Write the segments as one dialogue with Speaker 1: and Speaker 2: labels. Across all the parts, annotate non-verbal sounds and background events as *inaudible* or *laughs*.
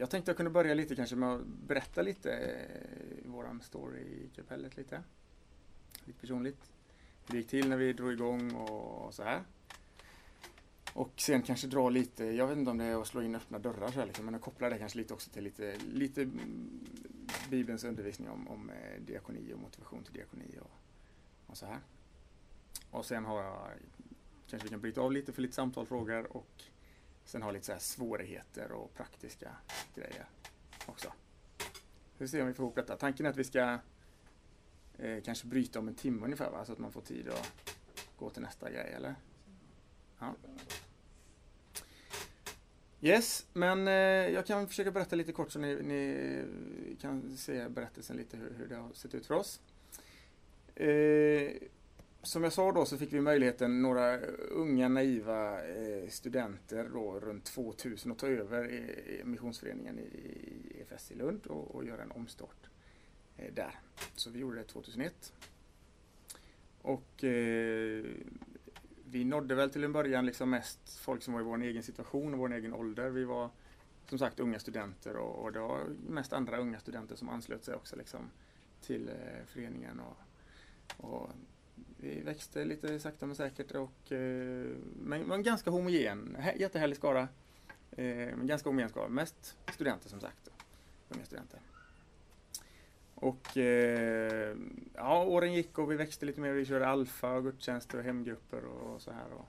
Speaker 1: jag tänkte jag kunde börja lite kanske med att berätta lite eh, våran story i kapellet lite. Lite personligt. Hur det gick till när vi drog igång och så här. Och sen kanske dra lite, jag vet inte om det är att slå in öppna dörrar så här liksom, men att koppla det kanske lite också till lite, lite Bibelns undervisning om, om eh, diakoni och motivation till diakoni och, och så här. Och sen har jag, kanske vi kan bryta av lite för lite samtal, frågor och sen har lite så här svårigheter och praktiska grejer också. Vi får se om vi får ihop detta. Tanken är att vi ska eh, kanske bryta om en timme ungefär va? så att man får tid att gå till nästa grej eller? Ja. Yes, men eh, jag kan försöka berätta lite kort så ni, ni kan se berättelsen lite hur, hur, det har sett ut för oss. Eh, som jag sa då så fick vi möjligheten, några unga naiva eh, studenter då runt 2000 att ta över missionsföreningen i, EFS i Lund och, och göra en omstart eh, där. Så vi gjorde det 2001. Och eh, vi nådde väl till en början liksom mest folk som var i vår egen situation och vår egen ålder. Vi var som sagt unga studenter och, och det var mest andra unga studenter som anslöt sig också liksom till eh, föreningen. Och, och, vi växte lite sakta men säkert och eh, men var en ganska homogen, jättehärlig skara. Eh, men ganska homogen skara, mest studenter som sagt. Unga studenter. Och eh, ja, åren gick och vi växte lite mer. Vi körde alfa och gudstjänster och hemgrupper och så här. Och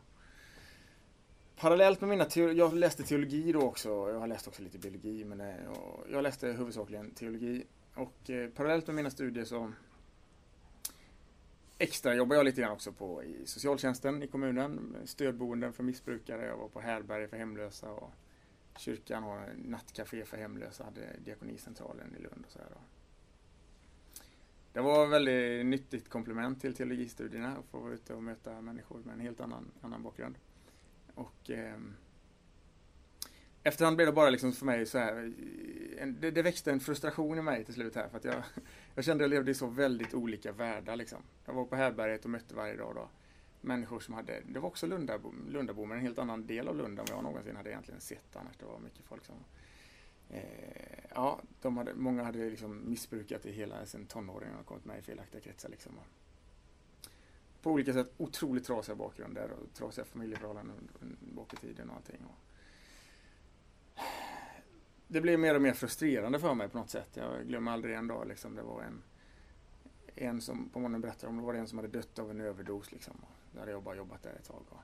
Speaker 1: parallellt med mina teologi, jag läste teologi då också. Jag har läst också lite biologi, men eh, jag läste huvudsakligen teologi. Och eh, parallellt med mina studier så extra jobbar jag lite grann också på i socialtjänsten i kommunen. Stödboenden för missbrukare. Jag var på härberge för hemlösa och kyrkan har nattcafé för hemlösa, hade diakonicentralen i Lund och så här. Det var ett väldigt nyttigt komplement till teologistudierna att få vara ute och möta människor med en helt annan, annan bakgrund. Och eh, efterhand blev det bara liksom för mig så här, en, det, det, växte en frustration i mig till slut här för att jag, jag kände att jag levde i så väldigt olika världar liksom. Jag var på Härberget och mötte varje dag då människor som hade, det var också Lundabo, Lundabo men en helt annan del av Lund än vad jag någonsin hade egentligen sett annars. Det var mycket folk som Eh, ja, de hade, många hade liksom missbrukat det hela sen tonåringen och kommit med i felaktiga kretsar. Liksom. På olika sätt otroligt trasiga bakgrunder och trasiga familjeförhållanden bak i tiden och allting. Och det blev mer och mer frustrerande för mig på något sätt. Jag glömmer aldrig en dag liksom, det var en, en som på morgonen berättade om det var en som hade dött av en överdos. Liksom. Där hade jag bara jobbat där ett tag. Och,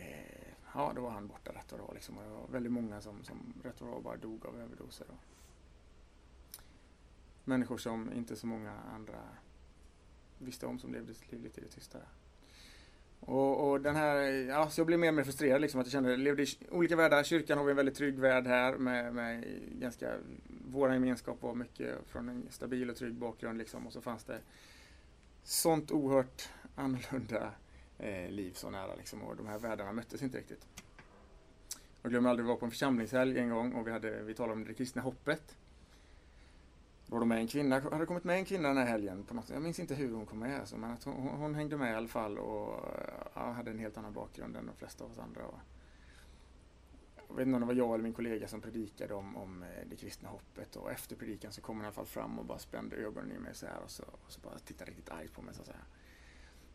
Speaker 1: eh, ja, då var han borta rätt och det var liksom. Och det var väldigt många som, som rätt och bara dog av överdoser. Och människor som inte så många andra visste om som levde sitt liv lite i det tysta. Och, och, den här, ja, så jag blev mer och mer frustrerad liksom att jag kände, jag levde i olika världar. Kyrkan har vi en väldigt trygg värld här med, med ganska, vår gemenskap var mycket från en stabil och trygg bakgrund liksom. Och så fanns det sånt oerhört annorlunda eh, liv så nära liksom, och de här världarna möttes inte riktigt. Jag glömmer aldrig, vi var på en församlingshelg en gång och vi, hade, vi talade om det kristna hoppet. Var de med en kvinna, hade kommit med en kvinna den här helgen. På något, jag minns inte hur hon kom med, alltså, men att hon, hon, hängde med i alla fall och eh, ja, hade en helt annan bakgrund än de flesta av oss andra. Och, jag vet inte om det var jag eller min kollega som predikade om, om eh, det kristna hoppet och efter predikan så kom hon i alla fall fram och bara spände ögonen i mig så här och så, och så bara tittade riktigt argt på mig. Så, här.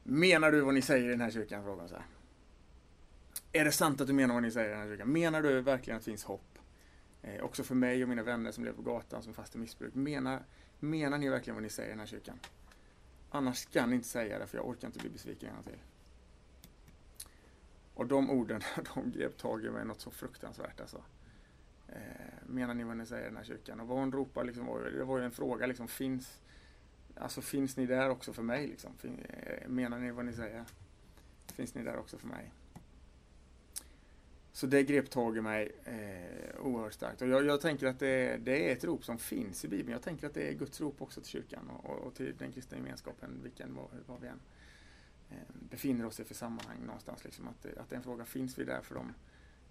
Speaker 1: Menar du vad ni säger i den här kyrkan? Frågan så här. Är det sant att du menar vad ni säger i den här kyrkan? Menar du verkligen att det finns hopp? Eh, också för mig och mina vänner som lever på gatan som fast i missbruk. Menar, menar ni verkligen vad ni säger i den här kyrkan? Annars kan ni inte säga det för jag orkar inte bli besviken en gång till. Och de orden, *laughs* de grep tag i mig något så fruktansvärt alltså. Eh, menar ni vad ni säger i den här kyrkan? Och vad hon ropar liksom, det var ju en fråga liksom, finns, Alltså finns ni där också för mig? Liksom? Eh, menar ni vad ni säger? Finns ni där också för mig? Så det grep tag i mig eh, oerhört starkt. Och jag, jag tänker att det, det, är ett rop som finns i Bibeln. Jag tänker att det är Guds rop också till kyrkan och, och till den kristna gemenskapen, vilken var, var vi än eh, befinner oss i för sammanhang någonstans. Liksom, att, att den frågan finns vi där för de,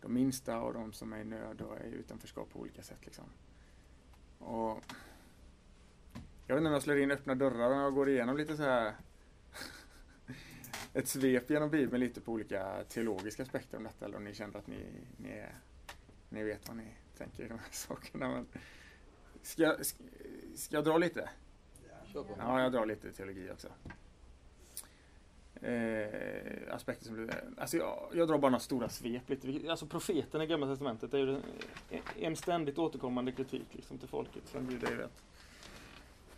Speaker 1: de minsta och de som är i nöd och är i utanförskap på olika sätt. Liksom. Och jag vet inte om jag slår in öppna dörrar om jag går igenom lite så här ett svep genom Bibeln lite på olika teologiska aspekter om detta eller om ni känner att ni, ni, är, ni vet vad ni tänker i de här *laughs* sakerna. Men ska, jag- ska, jag dra lite? Ja, jag drar lite teologi också. Eh, aspekter som du... Alltså jag, jag drar bara några stora svep. Lite. Alltså profeten i Gamla Testamentet är ju en- en ständigt återkommande kritik liksom, till folket, som Gud är vet.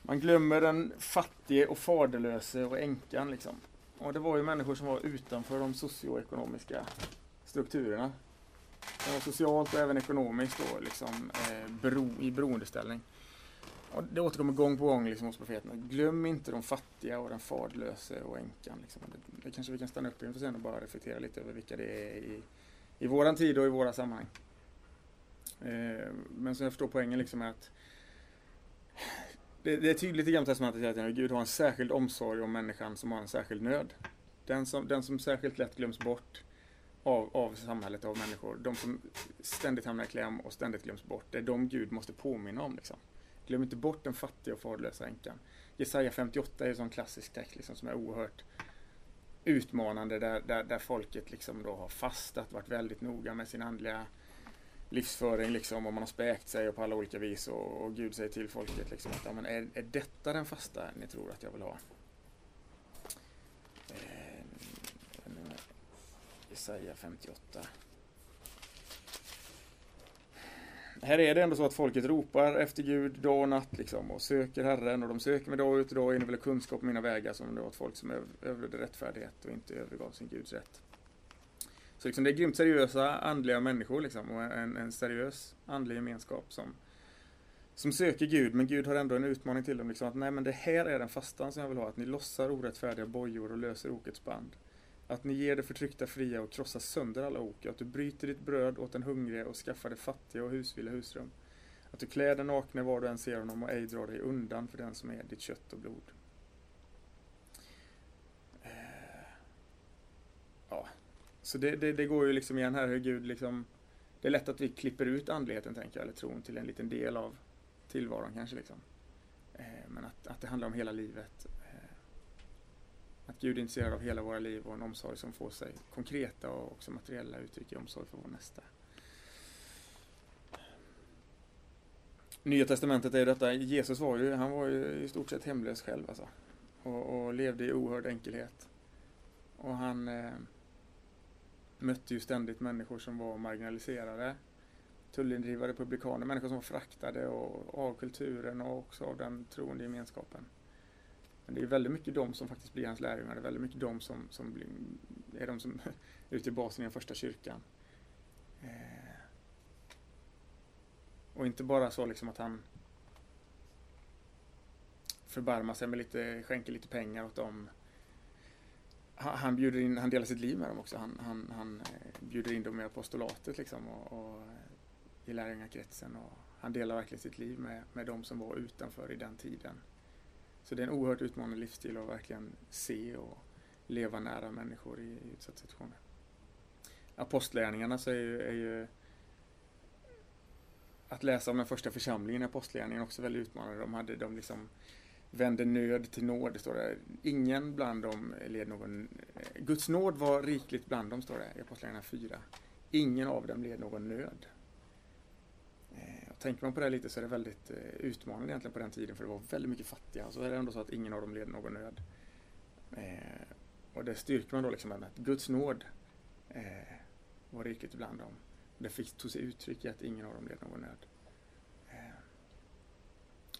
Speaker 1: Man glömmer den fattige och faderlöse och änkan liksom. Och det var ju människor som var utanför de socioekonomiska strukturerna. De var socialt och även ekonomiskt då, liksom, eh, bero, i beroendeställning. Och det återkommer gång på gång liksom, hos profeterna. Glöm inte de fattiga och den faderlöse och änkan. Liksom. Det, det kanske vi kan stanna upp inför sen och bara reflektera lite över vilka det är i, i våran tid och i våra sammanhang. Eh, men som jag förstår poängen liksom är att det, det är tydligt i Gamla Testamentet hela tiden att Gud har en särskild omsorg om människan som har en särskild nöd. Den som, den som särskilt lätt glöms bort av, av samhället, av människor. De som ständigt hamnar i kläm och ständigt glöms bort. Det är de Gud måste påminna om. Liksom. Glöm inte bort den fattiga och faderlösa änkan. Jesaja 58 är en sån klassisk text liksom, som är oerhört utmanande där, där, där folket liksom då har fastat, varit väldigt noga med sin andliga livsföring liksom, och man har späkt sig och på alla olika vis och, och Gud säger till folket liksom att ja, men är, är detta den fasta ni tror att jag vill ha? Eh, Jesaja 58 här är det ändå så att folket ropar efter Gud dag och natt liksom, och söker Herren och de söker med dag ut och dag in och vill ha kunskap om mina vägar som det var ett folk som överlevde rättfärdighet och inte övergav sin Guds rätt. Så liksom, det är grymt seriösa andliga människor liksom, och en, en seriös andlig gemenskap som, som söker Gud men Gud har ändå en utmaning till dem liksom, att nej men det här är den fastan som jag vill ha, att ni lossar orättfärdiga bojor och löser okets band. Att ni ger det förtryckta fria och krossar sönder alla ok. Att du bryter ditt bröd åt den hungrige och skaffar det fattiga och husvilla husrum. Att du klär den nakne var du än ser honom och ej drar dig undan för den som är ditt kött och blod. Eh, Ja, så det, det, det går ju liksom igen här hur Gud liksom Det är lätt att vi klipper ut andligheten tänker jag, eller tron till en liten del av tillvaron kanske liksom. Eh, Men att, att det handlar om hela livet. Eh, Att Gud är intresserad av hela våra liv och en omsorg som får sig konkreta och också materiella uttryck i omsorg för vår nästa. Nya testamentet är ju detta, Jesus var ju, han var ju i stort sett hemlös själv alltså. Och, och levde i oerhörd enkelhet. Och han eh, mötte ju ständigt människor som var marginaliserade. Tullindrivare, publikaner, människor som var fraktade och, av kulturen och också av den troende gemenskapen. Men det är väldigt mycket de som faktiskt blir hans lärjungar. Det är väldigt mycket de som, som blir, är de som *laughs* utgör basen i den första kyrkan. Eh, och inte bara så liksom att han förbarmar sig med lite, skänker lite pengar åt dem. Han, han bjuder in, han delar sitt liv med dem också. Han, han, han eh, bjuder in dem i apostolatet liksom och, och eh, i lärjungakretsen. Och han delar verkligen sitt liv med, med de som var utanför i den tiden. Så det är en oerhört utmanande livsstil att verkligen se och leva nära människor i, i utsatta situationer. Apostlagärningarna så är ju, är ju att läsa om den första församlingen i Apostlagärningarna också väldigt utmanande. De hade de liksom vände nöd till nåd, står det. Ingen bland dem led någon... Eh, Guds nåd var rikligt bland dem, står det i Apostlagärningarna 4. Ingen av dem led någon nöd. Eh, och tänker man på det lite så är det väldigt eh, utmanande egentligen på den tiden för det var väldigt mycket fattiga och så är det ändå så att ingen av dem led någon nöd. Och det styrker man då liksom med att Guds nåd var rikligt bland dem. Det fick, tog sig uttryck i att ingen av dem led någon nöd.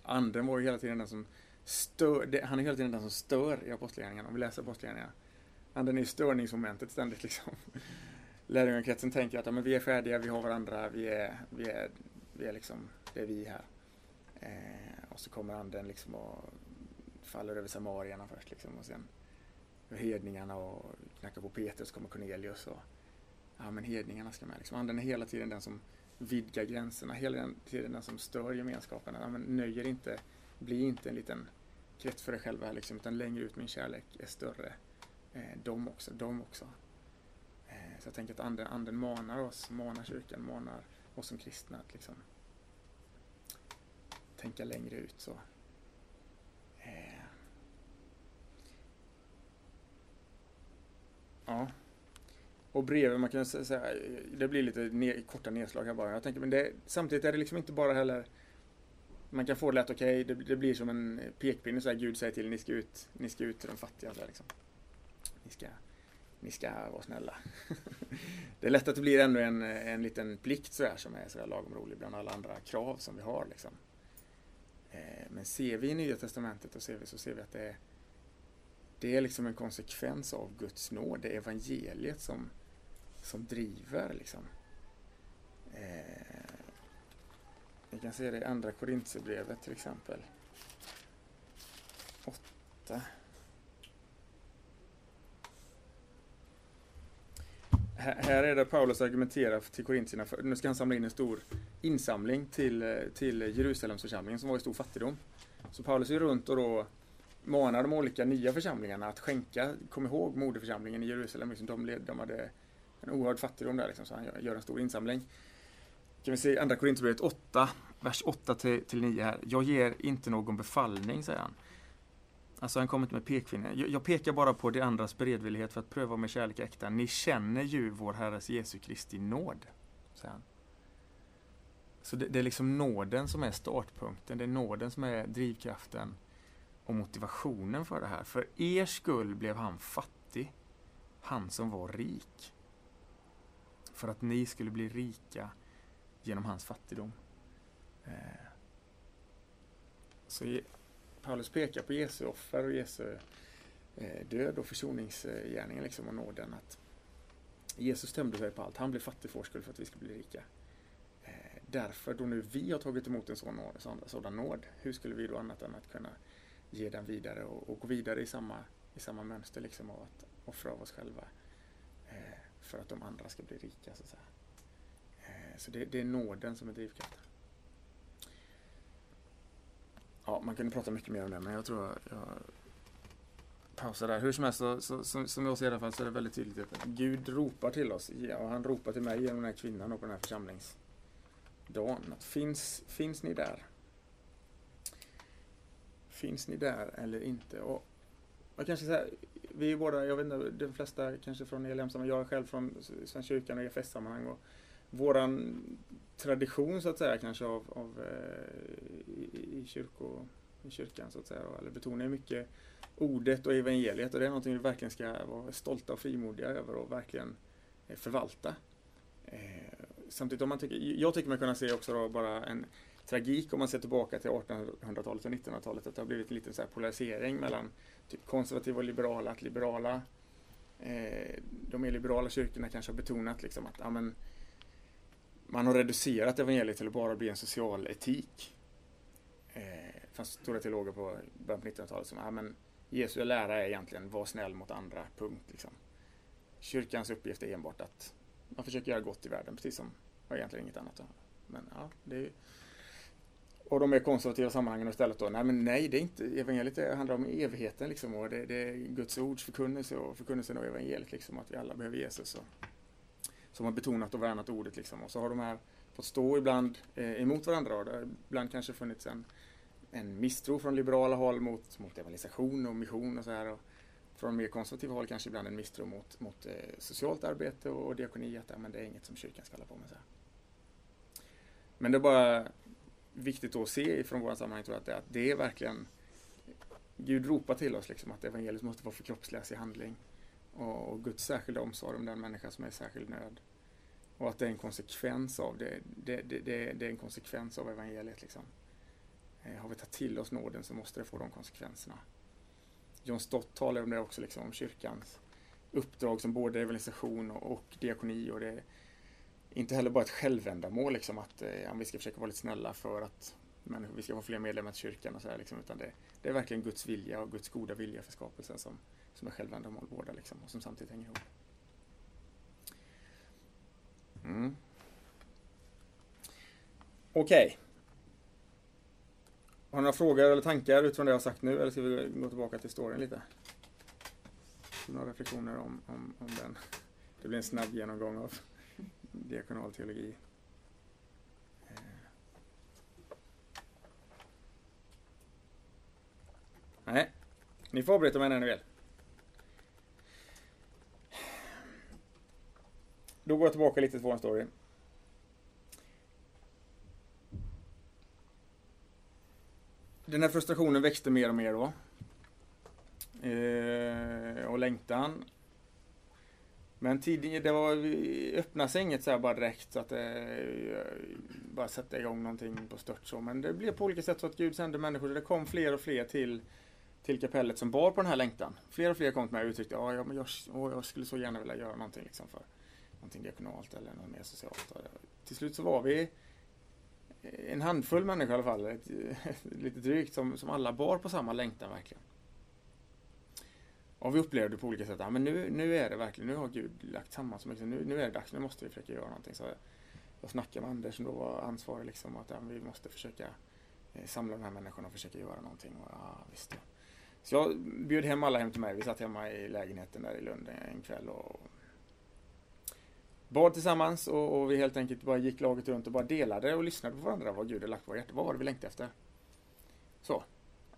Speaker 1: Anden var ju hela tiden den som stör, det, han är hela tiden den som stör i Apostlagärningarna, om vi läser Apostlagärningarna. Anden är ju störningsmomentet ständigt liksom. *laughs* Lärjungakretsen tänker att ja, men vi är färdiga, vi har varandra, vi är, vi är, vi är liksom, det är vi här. Eh, och så kommer anden liksom och faller över samarierna först liksom och sen hedningarna och knackar på Petrus kommer Cornelius och ja men hedningarna ska med. Liksom. Anden är hela tiden den som vidgar gränserna, hela tiden den som stör gemenskapen. Ja, men nöjer inte, bli inte en liten krets för dig själva här, liksom, utan längre ut min kärlek är större. Eh, de också, de också. Eh, så jag tänker att anden, anden manar oss, manar kyrkan, manar oss som kristna att liksom tänka längre ut så. Eh. Ja. och breven, man kan säga, det blir lite ne korta nedslag här bara. Jag tänker, men det, samtidigt är det liksom inte bara heller man kan få det lätt, okej, okay, det, det, blir som en pekpinne så här, Gud säger till ni ska ut, ni ska ut till de fattiga. Så här, liksom. ni, ska, ni ska vara snälla. *laughs* det är lätt att det blir ändå en, en liten plikt så här, som är så här lagom rolig bland alla andra krav som vi har. Liksom. Eh, men ser vi i Nya Testamentet och ser vi, så ser vi att det är, det är liksom en konsekvens av Guds nåd. Det är evangeliet som, som driver. Liksom. Eh, vi kan se det i Andra Korintierbrevet till exempel. 8. Här är det Paulus argumenterar till korintierna, för, nu ska han samla in en stor insamling till, eh, till Jerusalemsförsamlingen som var i stor fattigdom. Så Paulus är runt och då manar de olika nya församlingarna att skänka, kom ihåg moderförsamlingen i Jerusalem, liksom de, de hade en oerhörd fattigdom där liksom, så han gör, gör en stor insamling. Kan vi se Andra Korinthierbrevet 8, vers 8 till, till 9 här. Jag ger inte någon befallning, säger han. Alltså han kommer inte med pekfinnen. Jag, jag pekar bara på de andras beredvillighet för att pröva om er kärlek är äkta. Ni känner ju vår Herres Jesu Kristi nåd, säger han. Så det, det, är liksom nåden som är startpunkten. Det är nåden som är drivkraften och motivationen för det här. För er skull blev han fattig, han som var rik. För att ni skulle bli rika genom hans fattigdom. Eh, så Paulus pekar på Jesu offer och Jesu eh, död och försoningsgärningen liksom och nåden. Att Jesus tömde sig på allt. Han blev fattig för vår skull för att vi ska bli rika. Eh, därför, då nu vi har tagit emot en sådan nåd, sådan nåd, hur skulle vi då annat än att kunna ge den vidare och, och gå vidare i samma, i samma mönster liksom av att offra av oss själva för att de andra ska bli rika. Så att säga. Så det, det är nåden som är drivkraften. Ja, man kunde prata mycket mer om det, men jag tror jag pausar där. Hur som helst, så, så, som, som jag ser det i alla fall, så är det väldigt tydligt att Gud ropar till oss. Och han ropar till mig genom den här kvinnan och på den här församlingsdagen. Att finns, finns ni där? Finns ni där eller inte? Och jag kanske säga, vi är båda, jag vet inte, de flesta kanske från ELM, jag är själv från Svenska kyrkan och EFS-sammanhang. Och våran tradition så att säga kanske av, av eh, i, i, kyrko, i kyrkan så att säga. Eller betonar mycket ordet och evangeliet och det är någonting vi verkligen ska vara stolta och frimodiga över och verkligen eh, förvalta. Eh, samtidigt om man tycker, jag tycker man kunna se också då bara en tragik om man ser tillbaka till 1800-talet och 1900-talet att det har blivit en liten så polarisering mellan typ konservativa och liberala. Att liberala, eh, de mer liberala kyrkorna kanske har betonat liksom att ja, men, man har reducerat evangeliet till att bara bli en social etik. Eh, fanns stora teologer på början på 1900-talet som, ja men Jesu lära är egentligen var snäll mot andra, punkt. Liksom. Kyrkans uppgift är enbart att man försöker göra gott i världen, precis som, har egentligen inget annat. Men ja, det är, och de mer konservativa sammanhangen istället då, nej men nej, det är inte, evangeliet det handlar om evigheten liksom och det, det är Guds ords förkunnelse och förkunnelsen av evangeliet liksom, att vi alla behöver Jesus. Och, som har betonat och värnat ordet. Liksom. Och så har de här fått stå ibland eh, emot varandra. Och det har ibland kanske funnits en, en misstro från liberala håll mot, mot evangelisation och mission och så här. Och från mer konservativa håll kanske ibland en misstro mot, mot eh, socialt arbete och, och diakoni. Att ja, men det är inget som kyrkan ska hålla på med. Så här. Men det är bara viktigt att se från våra sammanhang tror jag, att, det, att det är verkligen Gud ropar till oss liksom, att evangeliet måste vara förkroppsligas i handling och, och Guds särskilda omsorg om den människa som är i särskild nöd. Och att det är en konsekvens av det. Det, det, det, det är en konsekvens av evangeliet. Liksom. Eh, har vi tagit till oss nåden så måste det få de konsekvenserna. John Stott talar om det också, liksom, om kyrkans uppdrag som både evangelisation och, och diakoni. Och det är inte heller bara ett självändamål, liksom, att eh, vi ska försöka vara lite snälla för att men vi ska få fler medlemmar till kyrkan och så här, liksom, utan det, det, är verkligen Guds vilja och Guds goda vilja för skapelsen som, som är självändamål båda liksom, och som samtidigt hänger ihop. Mm. Okej. Okay. Har ni några frågor eller tankar utifrån det jag har sagt nu eller ska vi gå tillbaka till storyn lite? Några reflektioner om, om, om den. Det blir en snabb genomgång av diakonal teologi. Eh. Nej, ni får avbryta mig när ni vill. Då går jag tillbaka lite till vår story. Den här frustrationen växte mer och mer då. Eh, och längtan. Men tidigare, det var, vi sänget så här bara direkt så att det, bara sätta igång någonting på stört så. Men det blev på olika sätt så att Gud sände människor. Det kom fler och fler till, till kapellet som bar på den här längtan. Fler och fler kom till mig och uttryckte att ja men jag, åh, jag skulle så gärna vilja göra någonting liksom för någonting diakonalt eller något mer socialt. Till slut så var vi eh, en handfull människor i alla fall, ett, *laughs* lite drygt, som, som alla bar på samma längtan verkligen. Och vi upplevde på olika sätt, ja men nu, nu är det verkligen, nu har Gud lagt samman så mycket, nu, nu är det dags, nu måste vi försöka göra någonting. Så jag, snackade med Anders som då var ansvarig liksom, att ja, vi måste försöka eh, samla de här människorna och försöka göra någonting. Och, ja, visst. Så jag bjöd hem alla hem till mig, vi satt hemma i lägenheten där i Lund en kväll och bad tillsammans och, och, vi helt enkelt bara gick laget runt och bara delade och lyssnade på varandra vad Gud hade lagt på hjärtat. Vad var det vi längtade efter? Så.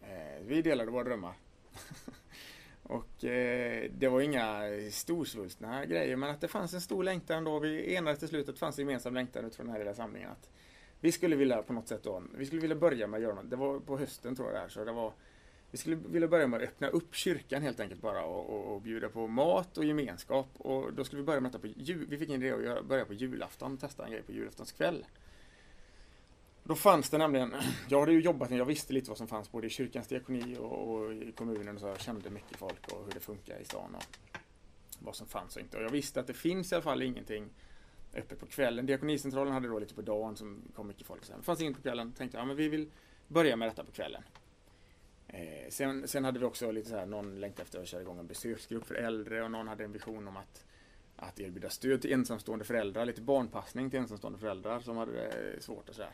Speaker 1: Eh, vi delade våra drömmar. *laughs* och eh, det var inga storsvulstna grejer men att det fanns en stor längtan då. Vi enades till slut att det fanns en gemensam längtan utifrån den här lilla samlingen. Att vi skulle vilja på något sätt då, vi skulle vilja börja med att göra något. Det var på hösten tror jag det här, så det var vi skulle vilja börja med att öppna upp kyrkan helt enkelt bara och, och, och bjuda på mat och gemenskap. Och då skulle vi börja med detta på jul. Vi fick en idé att göra, börja på julafton, testa en grej på julaftonskväll. Då fanns det nämligen, *clears throat* jag hade ju jobbat, jag visste lite vad som fanns både i kyrkans diakoni och, och i kommunen och så jag kände mycket folk och hur det funkar i stan och vad som fanns och inte. Och jag visste att det finns i alla fall ingenting öppet på kvällen. Diakonicentralen hade då lite på dagen som kom mycket folk. Sen. Det fanns inget på kvällen. Tänkte jag, ja, men vi vill börja med detta på kvällen. Eh, sen, sen, hade vi också lite så här, någon längtade efter att köra igång en besöksgrupp för äldre och någon hade en vision om att, att erbjuda stöd till ensamstående föräldrar, lite barnpassning till ensamstående föräldrar som hade det svårt och så här.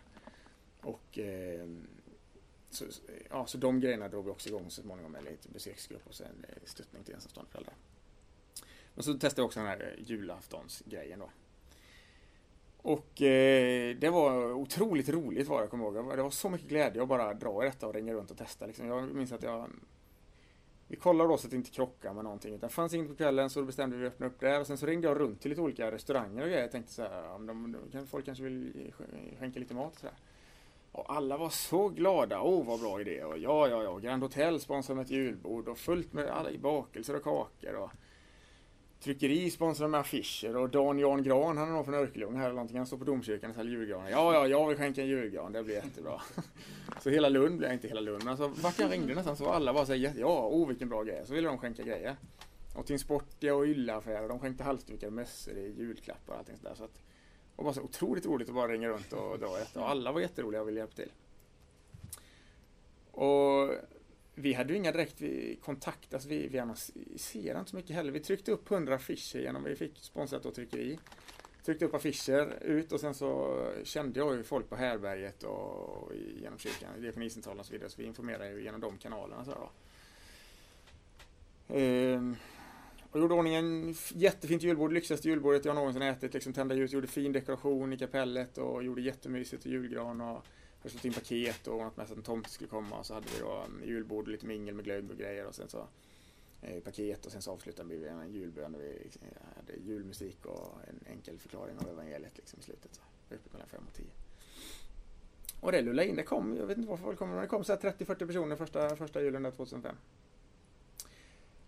Speaker 1: Och eh, så, ja, så de grejerna drog vi också igång så småningom med lite besöksgrupp och sen eh, stöttning till ensamstående föräldrar. Men så testade vi också den här eh, julaftonsgrejen då. Och eh, det var otroligt roligt var det, jag kommer ihåg. Det var så mycket glädje att bara dra i detta och ringa runt och testa. Liksom. Jag minns att jag... Vi kollade då så att det inte krockade med någonting. Utan det fanns inget på kvällen så då bestämde vi att öppna upp där. Och sen så ringde jag runt till lite olika restauranger och grejer. Jag tänkte så här, om de, de, folk kanske vill skänka lite mat och så här. Och alla var så glada. Åh, oh, vad bra idé. Och ja, ja, ja. Grand Hotel sponsrar med ett julbord och fullt med alla bakelser och kakor. Och tryckeri sponsrar med affischer och Dan Jan Gran, han är nog från Örkelljunga här eller någonting. Han står på domkyrkan och säljer julgranar. Ja, ja, jag vill skänka en julgran, det blir jättebra. *laughs* så hela Lund blev inte hela Lund, men alltså vart jag ringde nästan så var alla bara säger ja, oh vilken bra grej. Så ville de skänka grejer. Och till Sportia och Ylleaffärer, de skänkte halsdukar, mössor, julklappar och allting sådär. Så att, det var så otroligt roligt att bara ringa runt och dra detta. Och alla var jätteroliga och ville hjälpa till. Och vi hade ju inga direkt kontakt, alltså vi, vi annonserade inte så mycket heller. Vi tryckte upp 100 affischer genom, vi fick sponsrat av tryckeri. Tryckte upp affischer ut och sen så kände jag ju folk på Härberget och genom kyrkan, diakonicentralen och så vidare. Så vi informerade ju genom de kanalerna. Så då. Ehm, och gjorde ordningen, jättefint julbord, lyxigaste julbordet jag någonsin ätit. Liksom tända ljus, gjorde fin dekoration i kapellet och gjorde jättemysigt och julgran. Och, jag slått in paket och ordnat med att en tomte skulle komma och så hade vi då um, julbord och lite mingel med glögg och grejer och sen så eh, paket och sen så avslutade vi med en julbön där vi eh, hade julmusik och en enkel förklaring av evangeliet liksom i slutet. Så, uppe mellan fem och tio. Och det lullade in, det kom, jag vet inte varför folk kom, men det kom så 30-40 personer första, första julen där 2005.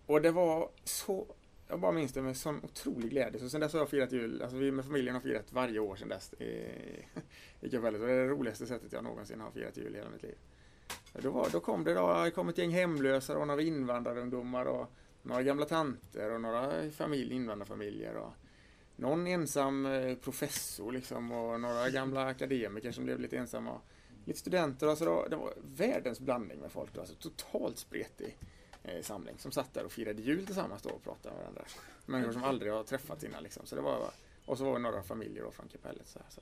Speaker 1: Och det var så jag bara minns det med sån otrolig glädje. Så sen dess har jag firat jul, alltså vi med familjen har firat varje år sen dess i, *laughs* i kapellet. Det är det roligaste sättet jag någonsin har firat jul i hela mitt liv. Då, var, då kom det då, kom ett gäng hemlösa och några invandrarungdomar och några gamla tanter och några familj, invandrarfamiljer. Och någon ensam eh, professor liksom och några gamla akademiker som blev lite ensamma. Lite studenter. Alltså då, det var världens blandning med folk. Då, alltså totalt spretig samling som satt där och firade jul tillsammans då och pratade med varandra. Människor som aldrig har träffats innan liksom. Så det var, och så var det några familjer då från kapellet. Så, här, så.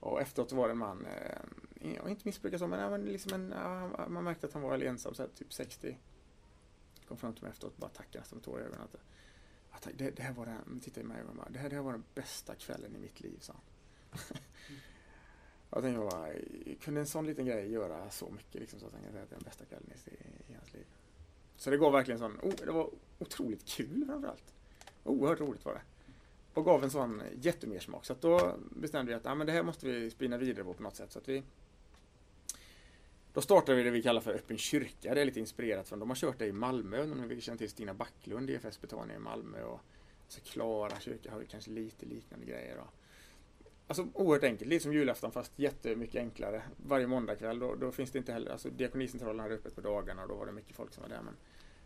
Speaker 1: Och efteråt var det en man, eh, inte missbrukad så, men, liksom en, man märkte att han var ensam, så här, typ 60. Kom fram till mig efteråt och bara tackade nästan med tårar i ögonen. Att, det, det, här var den, titta i mig och bara, det här, det här var den bästa kvällen i mitt liv, sa han. *laughs* jag tänkte bara, kunde en sån liten grej göra så mycket liksom, så att han kan säga att det är den bästa kvällen i. Så det gav verkligen sån, oh, det var otroligt kul framförallt. Oerhört roligt var det. och gav en sån jättemersmak. Så att då bestämde vi att ah, men det här måste vi spinna vidare på på något sätt. Så att vi, då startade vi det vi kallar för Öppen kyrka. Det är lite inspirerat från, de har kört det i Malmö. Om ni känner till Stina Backlund, EFS Betania i Malmö. Och så Klara kyrka har ju kanske lite liknande grejer. Och Alltså oerhört enkelt, lite som julafton fast jättemycket enklare. Varje måndagkväll då, då finns det inte heller, alltså Diakonicentralen hade öppet på dagarna och då var det mycket folk som var där. Men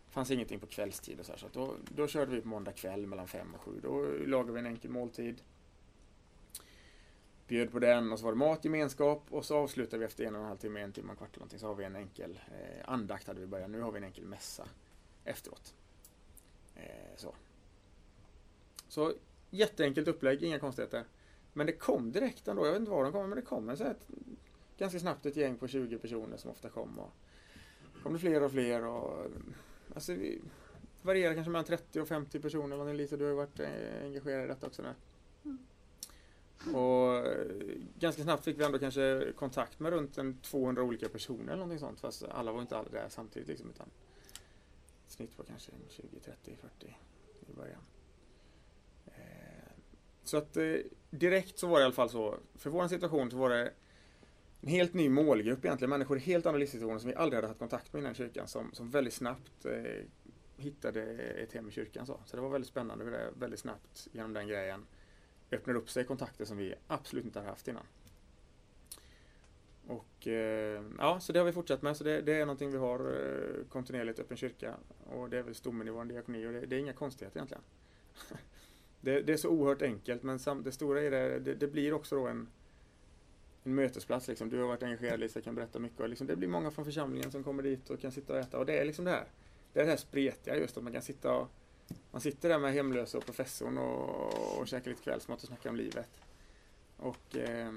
Speaker 1: det fanns ingenting på kvällstid och så här, så då, då körde vi på måndag kväll mellan fem och sju. Då lagade vi en enkel måltid. Bjöd på den och så var det mat, gemenskap och så avslutade vi efter en och en halv timme, en timme, en kvart eller någonting så har vi en enkel eh, andakt hade vi börjat. Nu har vi en enkel mässa efteråt. Eh, så. så jätteenkelt upplägg, inga konstigheter. Men det kom direkt ändå, jag vet inte var de kom, men det kom en så här, ganska snabbt ett gäng på 20 personer som ofta kom. Och kom det fler och fler. Och, alltså, vi varierar kanske mellan 30 och 50 personer. Lisa, du har ju varit eh, engagerad i detta också. Nu. Mm. Och eh, ganska snabbt fick vi ändå kanske kontakt med runt en 200 olika personer eller någonting sånt. Fast alla var inte alla där samtidigt liksom, utan snitt på kanske 20, 30, 40 i början. Så att eh, direkt så var det i alla fall så, för vår situation så var det en helt ny målgrupp egentligen, människor i helt andra livssituationer som vi aldrig hade haft kontakt med innan kyrkan som, som väldigt snabbt eh, hittade ett hem i kyrkan. Så. så det var väldigt spännande hur det väldigt snabbt genom den grejen öppnade upp sig kontakter som vi absolut inte hade haft innan. Och eh, ja, så det har vi fortsatt med. Så det, det är någonting vi har eh, kontinuerligt, öppen kyrka. Och det är väl stommen i vår diakoni och det, det är inga konstigheter egentligen. *laughs* det, det, är så oerhört enkelt men sam, det stora är det, det, det blir också då en, en mötesplats. Liksom. Du har varit engagerad Lisa, kan berätta mycket. Och liksom, det blir många från församlingen som kommer dit och kan sitta och äta. Och det är liksom det här. Det är det här spretiga just att man kan sitta och man sitter där med hemlösa och professorn och, och käkar lite kvällsmat och snackar om livet. Och eh,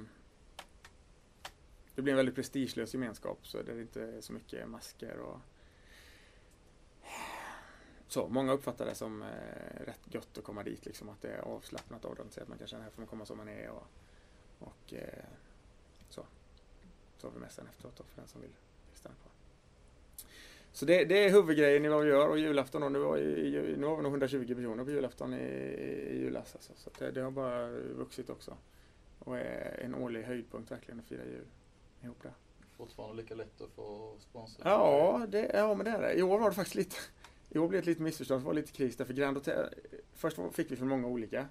Speaker 1: det blir en väldigt prestigelös gemenskap så det är inte så mycket masker och så, många uppfattar det som eh, rätt gött att komma dit, liksom, att det är avslappnat av dem. att man kan känna här får man komma som man är och, och eh, så. Så har vi mässan efteråt då, för den som vill stanna kvar. Så det, det, är huvudgrejen i vad vi gör och julafton då, nu var, i, nu var vi nog 120 personer på julafton i, i julas. Alltså, så det, det, har bara vuxit också. Och är en årlig höjdpunkt verkligen att fira jul ihop där.
Speaker 2: Fortfarande lika lätt att få sponsra?
Speaker 1: Ja, det, ja men det är det. I år var det faktiskt lite i år blev det ett litet missförstånd, det var lite kris där för Grand Hotel, först fick vi från många olika.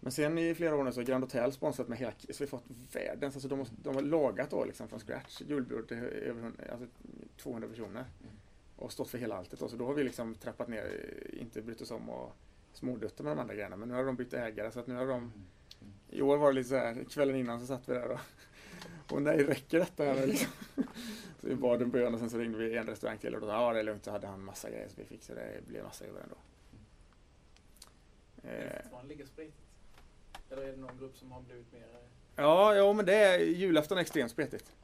Speaker 1: Men sen i flera år nu så har Grand Hotel sponsrat med hela, så vi har fått världens, alltså de, de har lagat då liksom från scratch, julbord till över alltså 200 personer. Mm. Och stått för hela alltet då, så då har vi liksom trappat ner, inte brytt oss om och smådutta med de andra grejerna. Men nu har de bytt ägare så att nu har de, mm. i år var det lite så här, kvällen innan så satt vi där och och nej, räcker detta? Liksom? så vi bad en bön och sen så ringde vi en restaurang till och då sa ja det är lugnt, så hade han massa grejer så vi fixade det. Det blev massa över ändå.
Speaker 3: Är det fortfarande lika spretigt? Eller är det någon grupp som har blivit mer?
Speaker 1: Ja, ja men det är julafton är extremt spretigt.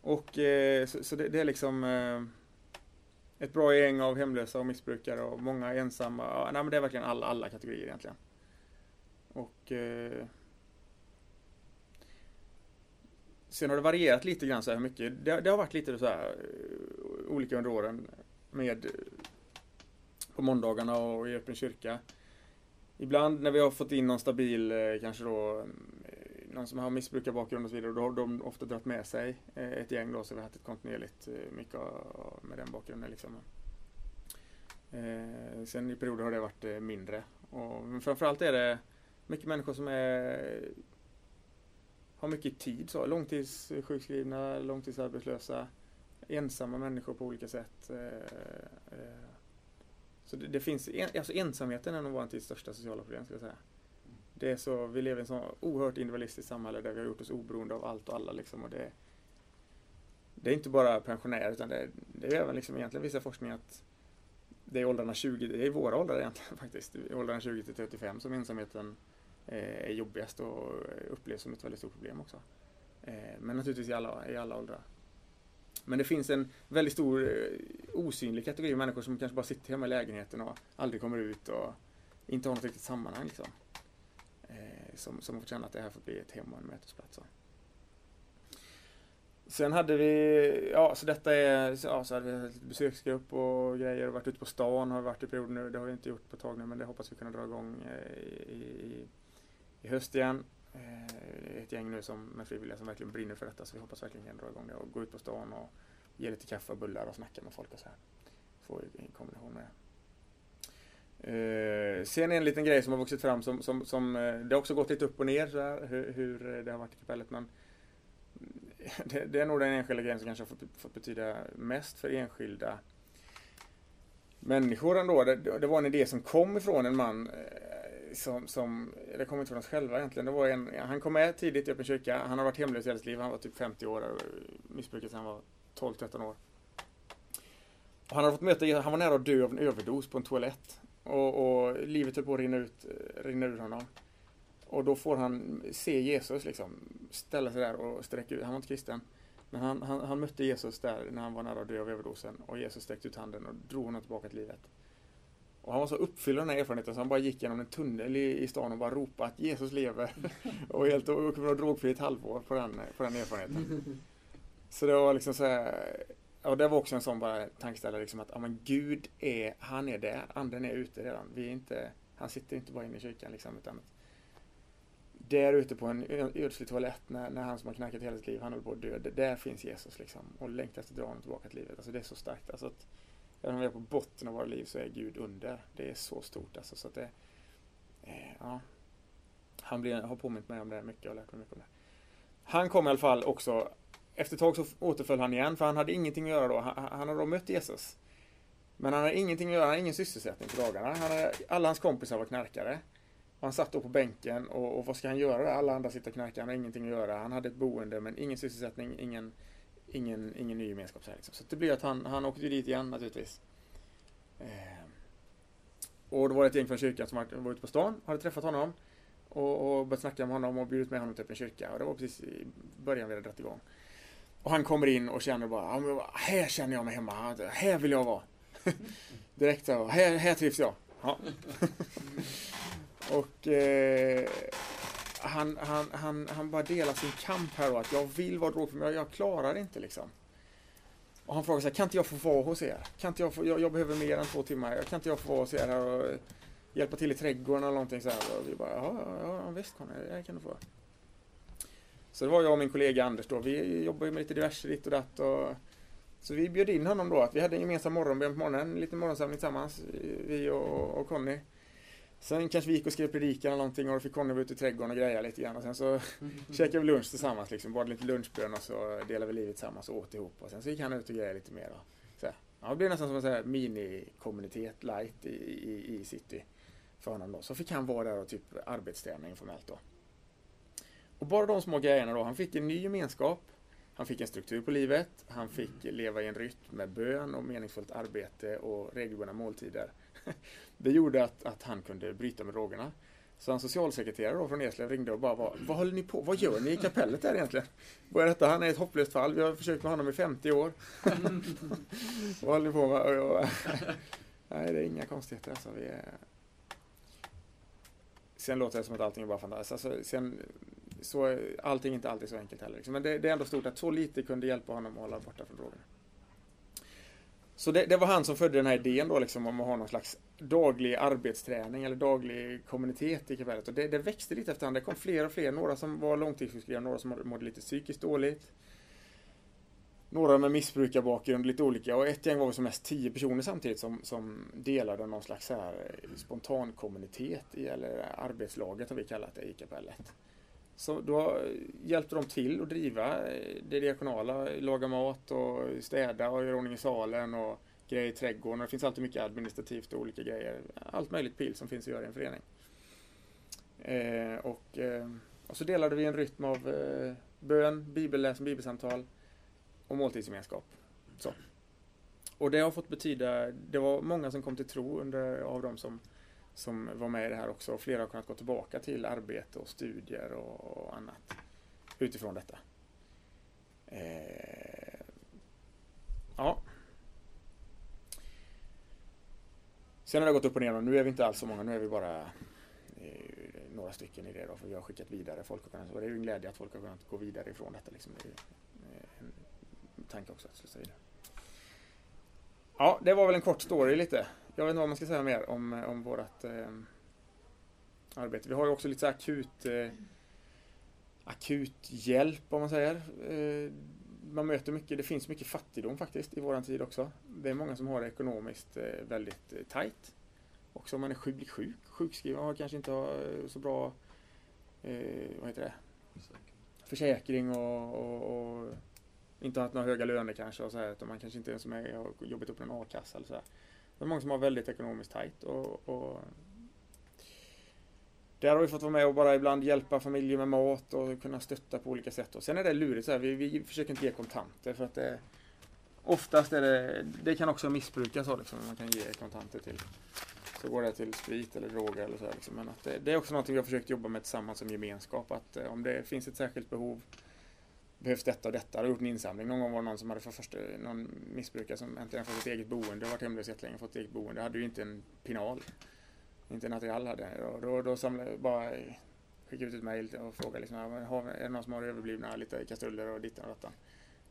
Speaker 1: Och eh, så, så det, det, är liksom eh, ett bra gäng av hemlösa och missbrukare och många ensamma. Ja, nej, men det är verkligen alla, alla kategorier egentligen. Och eh, Sen har det varierat lite grann så här mycket. Det, det har varit lite så här eh, olika under åren med eh, på måndagarna och i öppen kyrka. Ibland när vi har fått in någon stabil, eh, kanske då någon som har missbrukarbakgrund och så vidare, då har de ofta dragit med sig ett gäng då, så vi har haft ett kontinuerligt mycket med den bakgrunden. Liksom. Sen i perioder har det varit mindre. Och, men framförallt är det mycket människor som är har mycket tid. Så. Långtidssjukskrivna, långtidsarbetslösa, ensamma människor på olika sätt. Eh, eh. Så det, det finns, alltså ensamheten är nog vår tids största sociala problem. Ska jag säga. Det är så, vi lever i ett så oerhört individualistiskt samhälle där vi har gjort oss oberoende av allt och alla. Liksom, och det, det är inte bara pensionärer utan det, det är även liksom egentligen vissa forskning att det är åldrarna 20, det är våra åldrar egentligen *laughs* faktiskt, i åldrarna 20 till 35 som ensamheten Eh, är jobbigast och eh, upplevs som ett väldigt stort problem också. Eh, men naturligtvis i alla, i alla åldrar. Men det finns en väldigt stor osynlig kategori människor som kanske bara sitter hemma i lägenheten och aldrig kommer ut och inte har något riktigt sammanhang. Liksom. Som, som har fått känna att det här får bli ett hem och en mötesplats. Så, Sen hade vi, ja så detta är, ja så hade vi en besöksgrupp och grejer och varit ute på stan har vi varit i perioden nu. Det har vi inte gjort på ett tag nu men det hoppas vi kunna dra igång i, i, i höst igen. Eh, ett gäng nu som med frivilliga som verkligen brinner för detta så vi hoppas verkligen kan dra igång det och gå ut på stan och ge lite kaffe och bullar och snacka med folk och så här. Få i, i kombination med det. Eh, sen en liten grej som har vuxit fram som, som, som eh, det har också gått lite upp och ner så här, hur, hur eh, det har varit i kapellet men *laughs* det, det, är nog den enskilda grejen som kanske har fått, fått betyda mest för enskilda människor ändå. Det, det var en idé som kom ifrån en man eh, som, som det kommer inte från oss själva egentligen. Det var en, han kom med tidigt i Öppen kyrka. Han har varit hemlös hela sitt liv. Han var typ 50 år och missbrukat sedan han var 12-13 år. Och han, hade fått möta, han var nära att dö av en överdos på en toalett. Och, och livet höll på att rinna, ut, rinna ur honom. Och då får han se Jesus liksom ställa sig där och sträcka ut. Han var inte kristen. Men han, han, han mötte Jesus där när han var nära att dö av överdosen. Och Jesus sträckte ut handen och drog honom tillbaka till livet. Och han var så uppfylld av den här erfarenheten så han bara gick genom en tunnel i, i stan och bara ropade att Jesus lever. *laughs* och helt och kunde vara drogfri ett halvår på den, på den erfarenheten. *laughs* Så det var liksom så här, och det var också en sån bara tankeställare liksom att, ja men Gud är, han är där, anden är ute redan. Vi är inte, han sitter inte bara inne i kyrkan liksom utan där ute på en ödslig toalett när, när han som har knackat hela sitt liv, han håller på att dö. Där finns Jesus liksom och längtar efter att dra honom tillbaka till livet. Alltså det är så starkt. Alltså att, även om vi är på botten av våra liv så är Gud under. Det är så stort alltså. Så att det, eh, ja. Han blir, har påmint mig om det mycket och lärt mig mycket om det. Han kom i alla fall också, efter ett tag så återföll han igen för han hade ingenting att göra då. Han, han hade då mött Jesus. Men han hade ingenting att göra, han hade ingen sysselsättning på dagarna. Han hade, alla hans kompisar var knarkare. Han satt då på bänken och, och vad ska han göra? Alla andra sitter och knarkar, han har ingenting att göra. Han hade ett boende men ingen sysselsättning, ingen, ingen, ingen ny gemenskap. Så, liksom. så det blir att han, han åkte dit igen naturligtvis. Eh, och då var det ett gäng från kyrkan som var, var ute på stan, hade träffat honom och, och börjat snacka med honom och bjudit med honom typ till en kyrka. Och det var precis i början vi hade dragit igång. Och han kommer in och känner bara, här känner jag mig hemma, här vill jag vara. *laughs* Direkt så, här, här trivs jag. Ja. *laughs* Och eh, han, han, han, han bara delar sin kamp här då, att jag vill vara drogfri men jag, klarar det inte liksom. Och han frågar sig, kan inte jag få vara hos er? Kan inte jag, få, jag, jag behöver mer än två timmar. Kan inte jag få vara hos er här och eh, hjälpa till i trädgården eller någonting så här. Och vi bara, ja, ja, ja visst Conny, det kan du få. Så det var jag och min kollega Anders då. Vi jobbar ju med lite diverse ditt och datt. Och, så vi bjöd in honom då. Att vi hade en gemensam morgonbön på morgonen. En liten morgonsamling tillsammans. Vi och, och Conny. Sen kanske vi gick och skrev predikan eller någonting och då fick Conny vara ute i trädgården och greja lite grann. Och sen så mm. *laughs* käkade vi lunch tillsammans liksom. Bad lite lunchbön och så delade vi livet tillsammans och åt ihop. Och sen så gick han ut och grejade lite mer. Och, så här. Ja, det blev nästan som en mini-kommunitet light i, i, i city för honom då. Så fick han vara där och typ arbetsträna informellt då. Och bara de små grejerna då. Han fick en ny gemenskap. Han fick en struktur på livet. Han fick leva i en rytm med bön och meningsfullt arbete och regelbundna måltider. *laughs* Det gjorde att, att han kunde bryta med drogerna. Så hans socialsekreterare då från Eslöv ringde och bara vad, vad håller ni på Vad gör ni i kapellet där egentligen? *laughs* Vad är detta? Han är ett hopplöst fall. Vi har försökt med honom i 50 år. *laughs* vad håller ni på med? Nej, det är inga konstigheter alltså. Vi är... Sen låter det som att allting är bara fantastiskt. Alltså, sen, så, allting är inte alltid så enkelt heller. Liksom. Men det, det, är ändå stort att så lite kunde hjälpa honom att hålla borta från drogerna. Så det, det, var han som födde den här idén då liksom om att ha någon slags daglig arbetsträning eller daglig kommunitet i kapellet. Och det, det växte lite efterhand. Det kom fler och fler. Några som var långtidssjukskrivna, några som mådde lite psykiskt dåligt. Några med missbrukarbakgrund, lite olika. Och ett gäng var som mest tio personer samtidigt som, som delade någon slags så här spontankommunitet, i, eller arbetslaget har vi kallat det i kapellet. Så då hjälpte de till att driva eh, det diakonala, laga mat och städa och göra ordning i salen och grejer i trädgården. Det finns alltid mycket administrativt och olika grejer. Allt möjligt pil som finns att göra i en förening. Eh, och, eh, och, så delade vi en rytm av eh, bön, bibelläsning, bibelsamtal och måltidsgemenskap. Så. Och det har fått betyda, det var många som kom till tro under, av dem som som var med i det här också. Och flera har kunnat gå tillbaka till arbete och studier och, annat utifrån detta. Eh, ja. Sen har det gått upp och ner och nu är vi inte alls så många. Nu är vi bara eh, några stycken i det då, för vi har skickat vidare. Folk kunnat, och det är ju en glädje att folk har kunnat gå vidare ifrån detta. Liksom. Det är eh, en tanke också att slussa vidare. Ja, det var väl en kort story lite. Jag vet inte vad man ska säga mer om, eh, om vårt eh, arbete. Vi har ju också lite så akut eh, akut hjälp om man säger. Eh, man möter mycket, det finns mycket fattigdom faktiskt i våran tid också. Det är många som har det ekonomiskt eh, väldigt eh, tajt. Också om man är sjuk, blir sjuk, sjukskriven har kanske inte har så bra eh, vad heter det? försäkring och, och, och inte haft några höga löner kanske och så här, utan man kanske inte ens är, har jobbat upp en a-kassa eller så här. Det är många som har väldigt ekonomiskt tajt och, och där har vi fått vara med och bara ibland hjälpa familjer med mat och kunna stötta på olika sätt. Och sen är det lurigt så här, vi, vi försöker inte ge kontanter för att det Oftast är det, det kan också missbrukas av liksom, man kan ge kontanter till så går det till sprit eller droger eller så här, liksom. Men att det, det, är också något vi har försökt jobba med tillsammans som gemenskap. Att eh, om det finns ett särskilt behov behövs detta och detta. Jag har gjort en insamling. Någon gång var det någon som hade för första, någon missbrukare som äntligen fått ett eget boende, varit hemlös jättelänge, fått ett eget boende. Hade ju inte en pinal. Inte en Atrial hade. Och då, då samlade bara skickade ut ett mejl och frågade liksom, är det någon som har överblivna lite kastruller och dittan och dattan.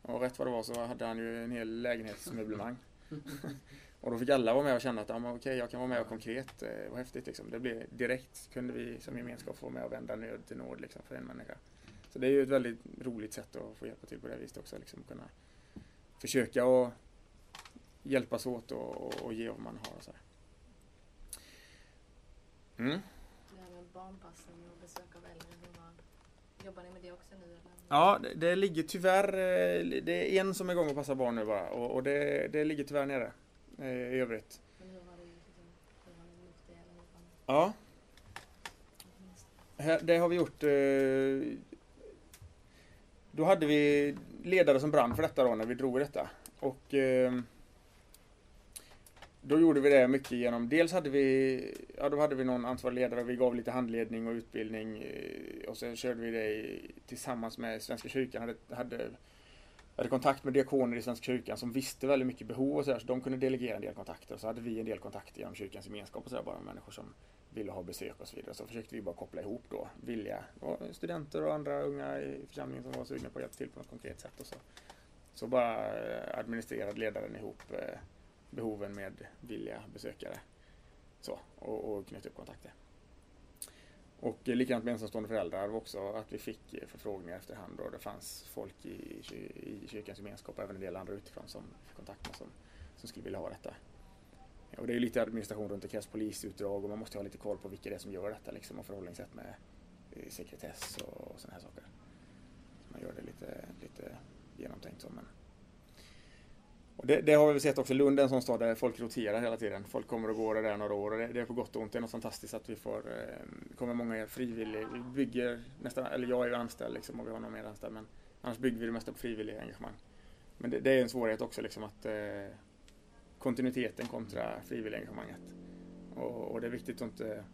Speaker 1: Och rätt vad det var så hade han ju en hel lägenhetsmöblemang. *laughs* och då fick alla vara med och känna att ja, okej, jag kan vara med och konkret. Eh, vad häftigt liksom. Det blev direkt kunde vi som gemenskap få med och vända nöd till nåd liksom, för en människa. Så det är ju ett väldigt roligt sätt att få hjälpa till på det viset också. Liksom, kunna försöka och hjälpas åt och, och, och ge vad man har. Och så här.
Speaker 4: Mm. Det här med barnpassning och besök av äldre, jobbar ni med det också nu? Eller?
Speaker 1: Ja, det, det, ligger tyvärr, eh, det är en som är igång och passar barn nu bara och, och det, det ligger tyvärr nere eh, i övrigt.
Speaker 4: Men hur har du, liksom, hur har ni gjort det? Eller
Speaker 1: ja. Här, det har vi gjort eh, då hade vi ledare som brann för detta då när vi drog i detta. Och ehm, då gjorde vi det mycket genom, dels hade vi, ja då hade vi någon ansvarig ledare, vi gav lite handledning och utbildning eh, och sen körde vi det tillsammans med Svenska kyrkan, hade, hade, hade kontakt med diakoner i Svenska kyrkan som visste väldigt mycket behov och sådär, så de kunde delegera en del kontakter. Och så hade vi en del kontakter genom kyrkans gemenskap och sådär bara med människor som ville ha besök och så vidare. Så försökte vi bara koppla ihop då villiga studenter och andra unga i församlingen som var sugna på att hjälpa till på något konkret sätt. Och så. så bara eh, administrerade ledaren ihop eh, behoven med villiga besökare. Så, och, och knöt upp kontakter. Och eh, likadant med ensamstående föräldrar också, att vi fick förfrågningar efterhand och det fanns folk i, i kyrkans gemenskap, även en del andra utifrån som fick kontakt med som, som skulle vilja ha detta. Och det är lite administration runt det krävs alltså polisutdrag och man måste ha lite koll på vilka det är som gör detta liksom och förhållningssätt med eh, sekretess och, och sådana här saker. Så man gör det lite, lite genomtänkt så men och det, det, har vi sett också. Lund är en sån stad där folk roterar hela tiden. Folk kommer och går där några år och det, det är på gott och ont. Det är något fantastiskt att vi får, eh, kommer många frivilliga. Vi bygger nästan, eller jag är ju anställd liksom och vi har någon mer anställd men annars bygger vi det mesta på frivilliga engagemang. Men det, det är en svårighet också liksom att eh, kontinuiteten kontra frivilliga engagemanget. Och, och det är viktigt att inte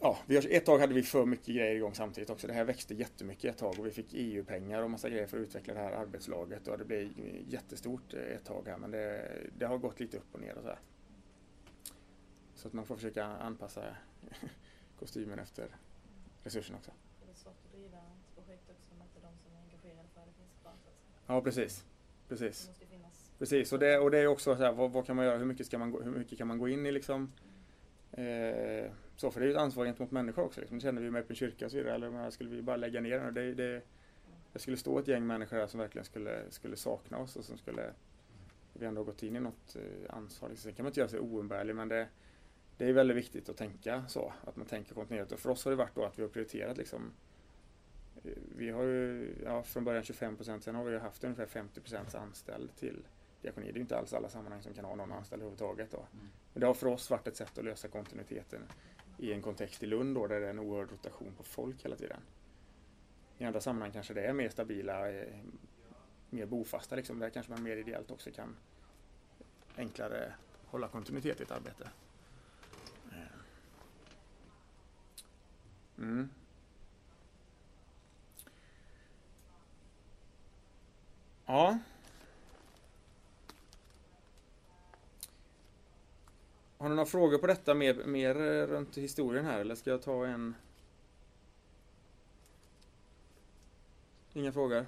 Speaker 1: Ja, vi har, ett tag hade vi för mycket grejer igång samtidigt också. Det här växte jättemycket ett tag och vi fick EU-pengar och massa grejer för att utveckla det här arbetslaget och det blev jättestort ett tag här men det, det har gått lite upp och ner och så här. Så att man får försöka anpassa *laughs* kostymen efter resurserna också.
Speaker 4: Det är svårt att driva ett projekt också om inte de som är engagerade för det finns kvar.
Speaker 1: Ja, precis. Precis. Precis, och det, och det är också så här, vad, vad, kan man göra, hur mycket, ska man gå, hur mycket kan man gå in i liksom? Eh, så, för det är ju ett ansvar gentemot människor också. Liksom. Det känner vi med öppen kyrka och så vidare. Eller skulle vi bara lägga ner den? Det, det, det skulle stå ett gäng människor här som verkligen skulle, skulle sakna oss och som skulle vi ändå gått in i något eh, ansvar. Sen kan man inte göra sig oumbärlig men det, det är väldigt viktigt att tänka så. Att man tänker kontinuerligt. Och för oss har det varit då att vi har prioriterat liksom eh, vi har ju ja, från början 25 procent, sen har vi haft ungefär 50 procent anställd till diakoni. Det är ju inte alls alla sammanhang som kan ha någon anställd överhuvudtaget. Då. Mm. Men det har för oss varit ett sätt att lösa kontinuiteten i en kontext i Lund då, där det är en oerhörd rotation på folk hela tiden. I andra sammanhang kanske det är mer stabila, eh, mer bofasta liksom. Där kanske man mer ideellt också kan enklare hålla kontinuitet i ett arbete. Eh. Mm. Ja. Har ni några frågor på detta mer, mer eh, runt historien här eller ska jag ta en? Inga frågor?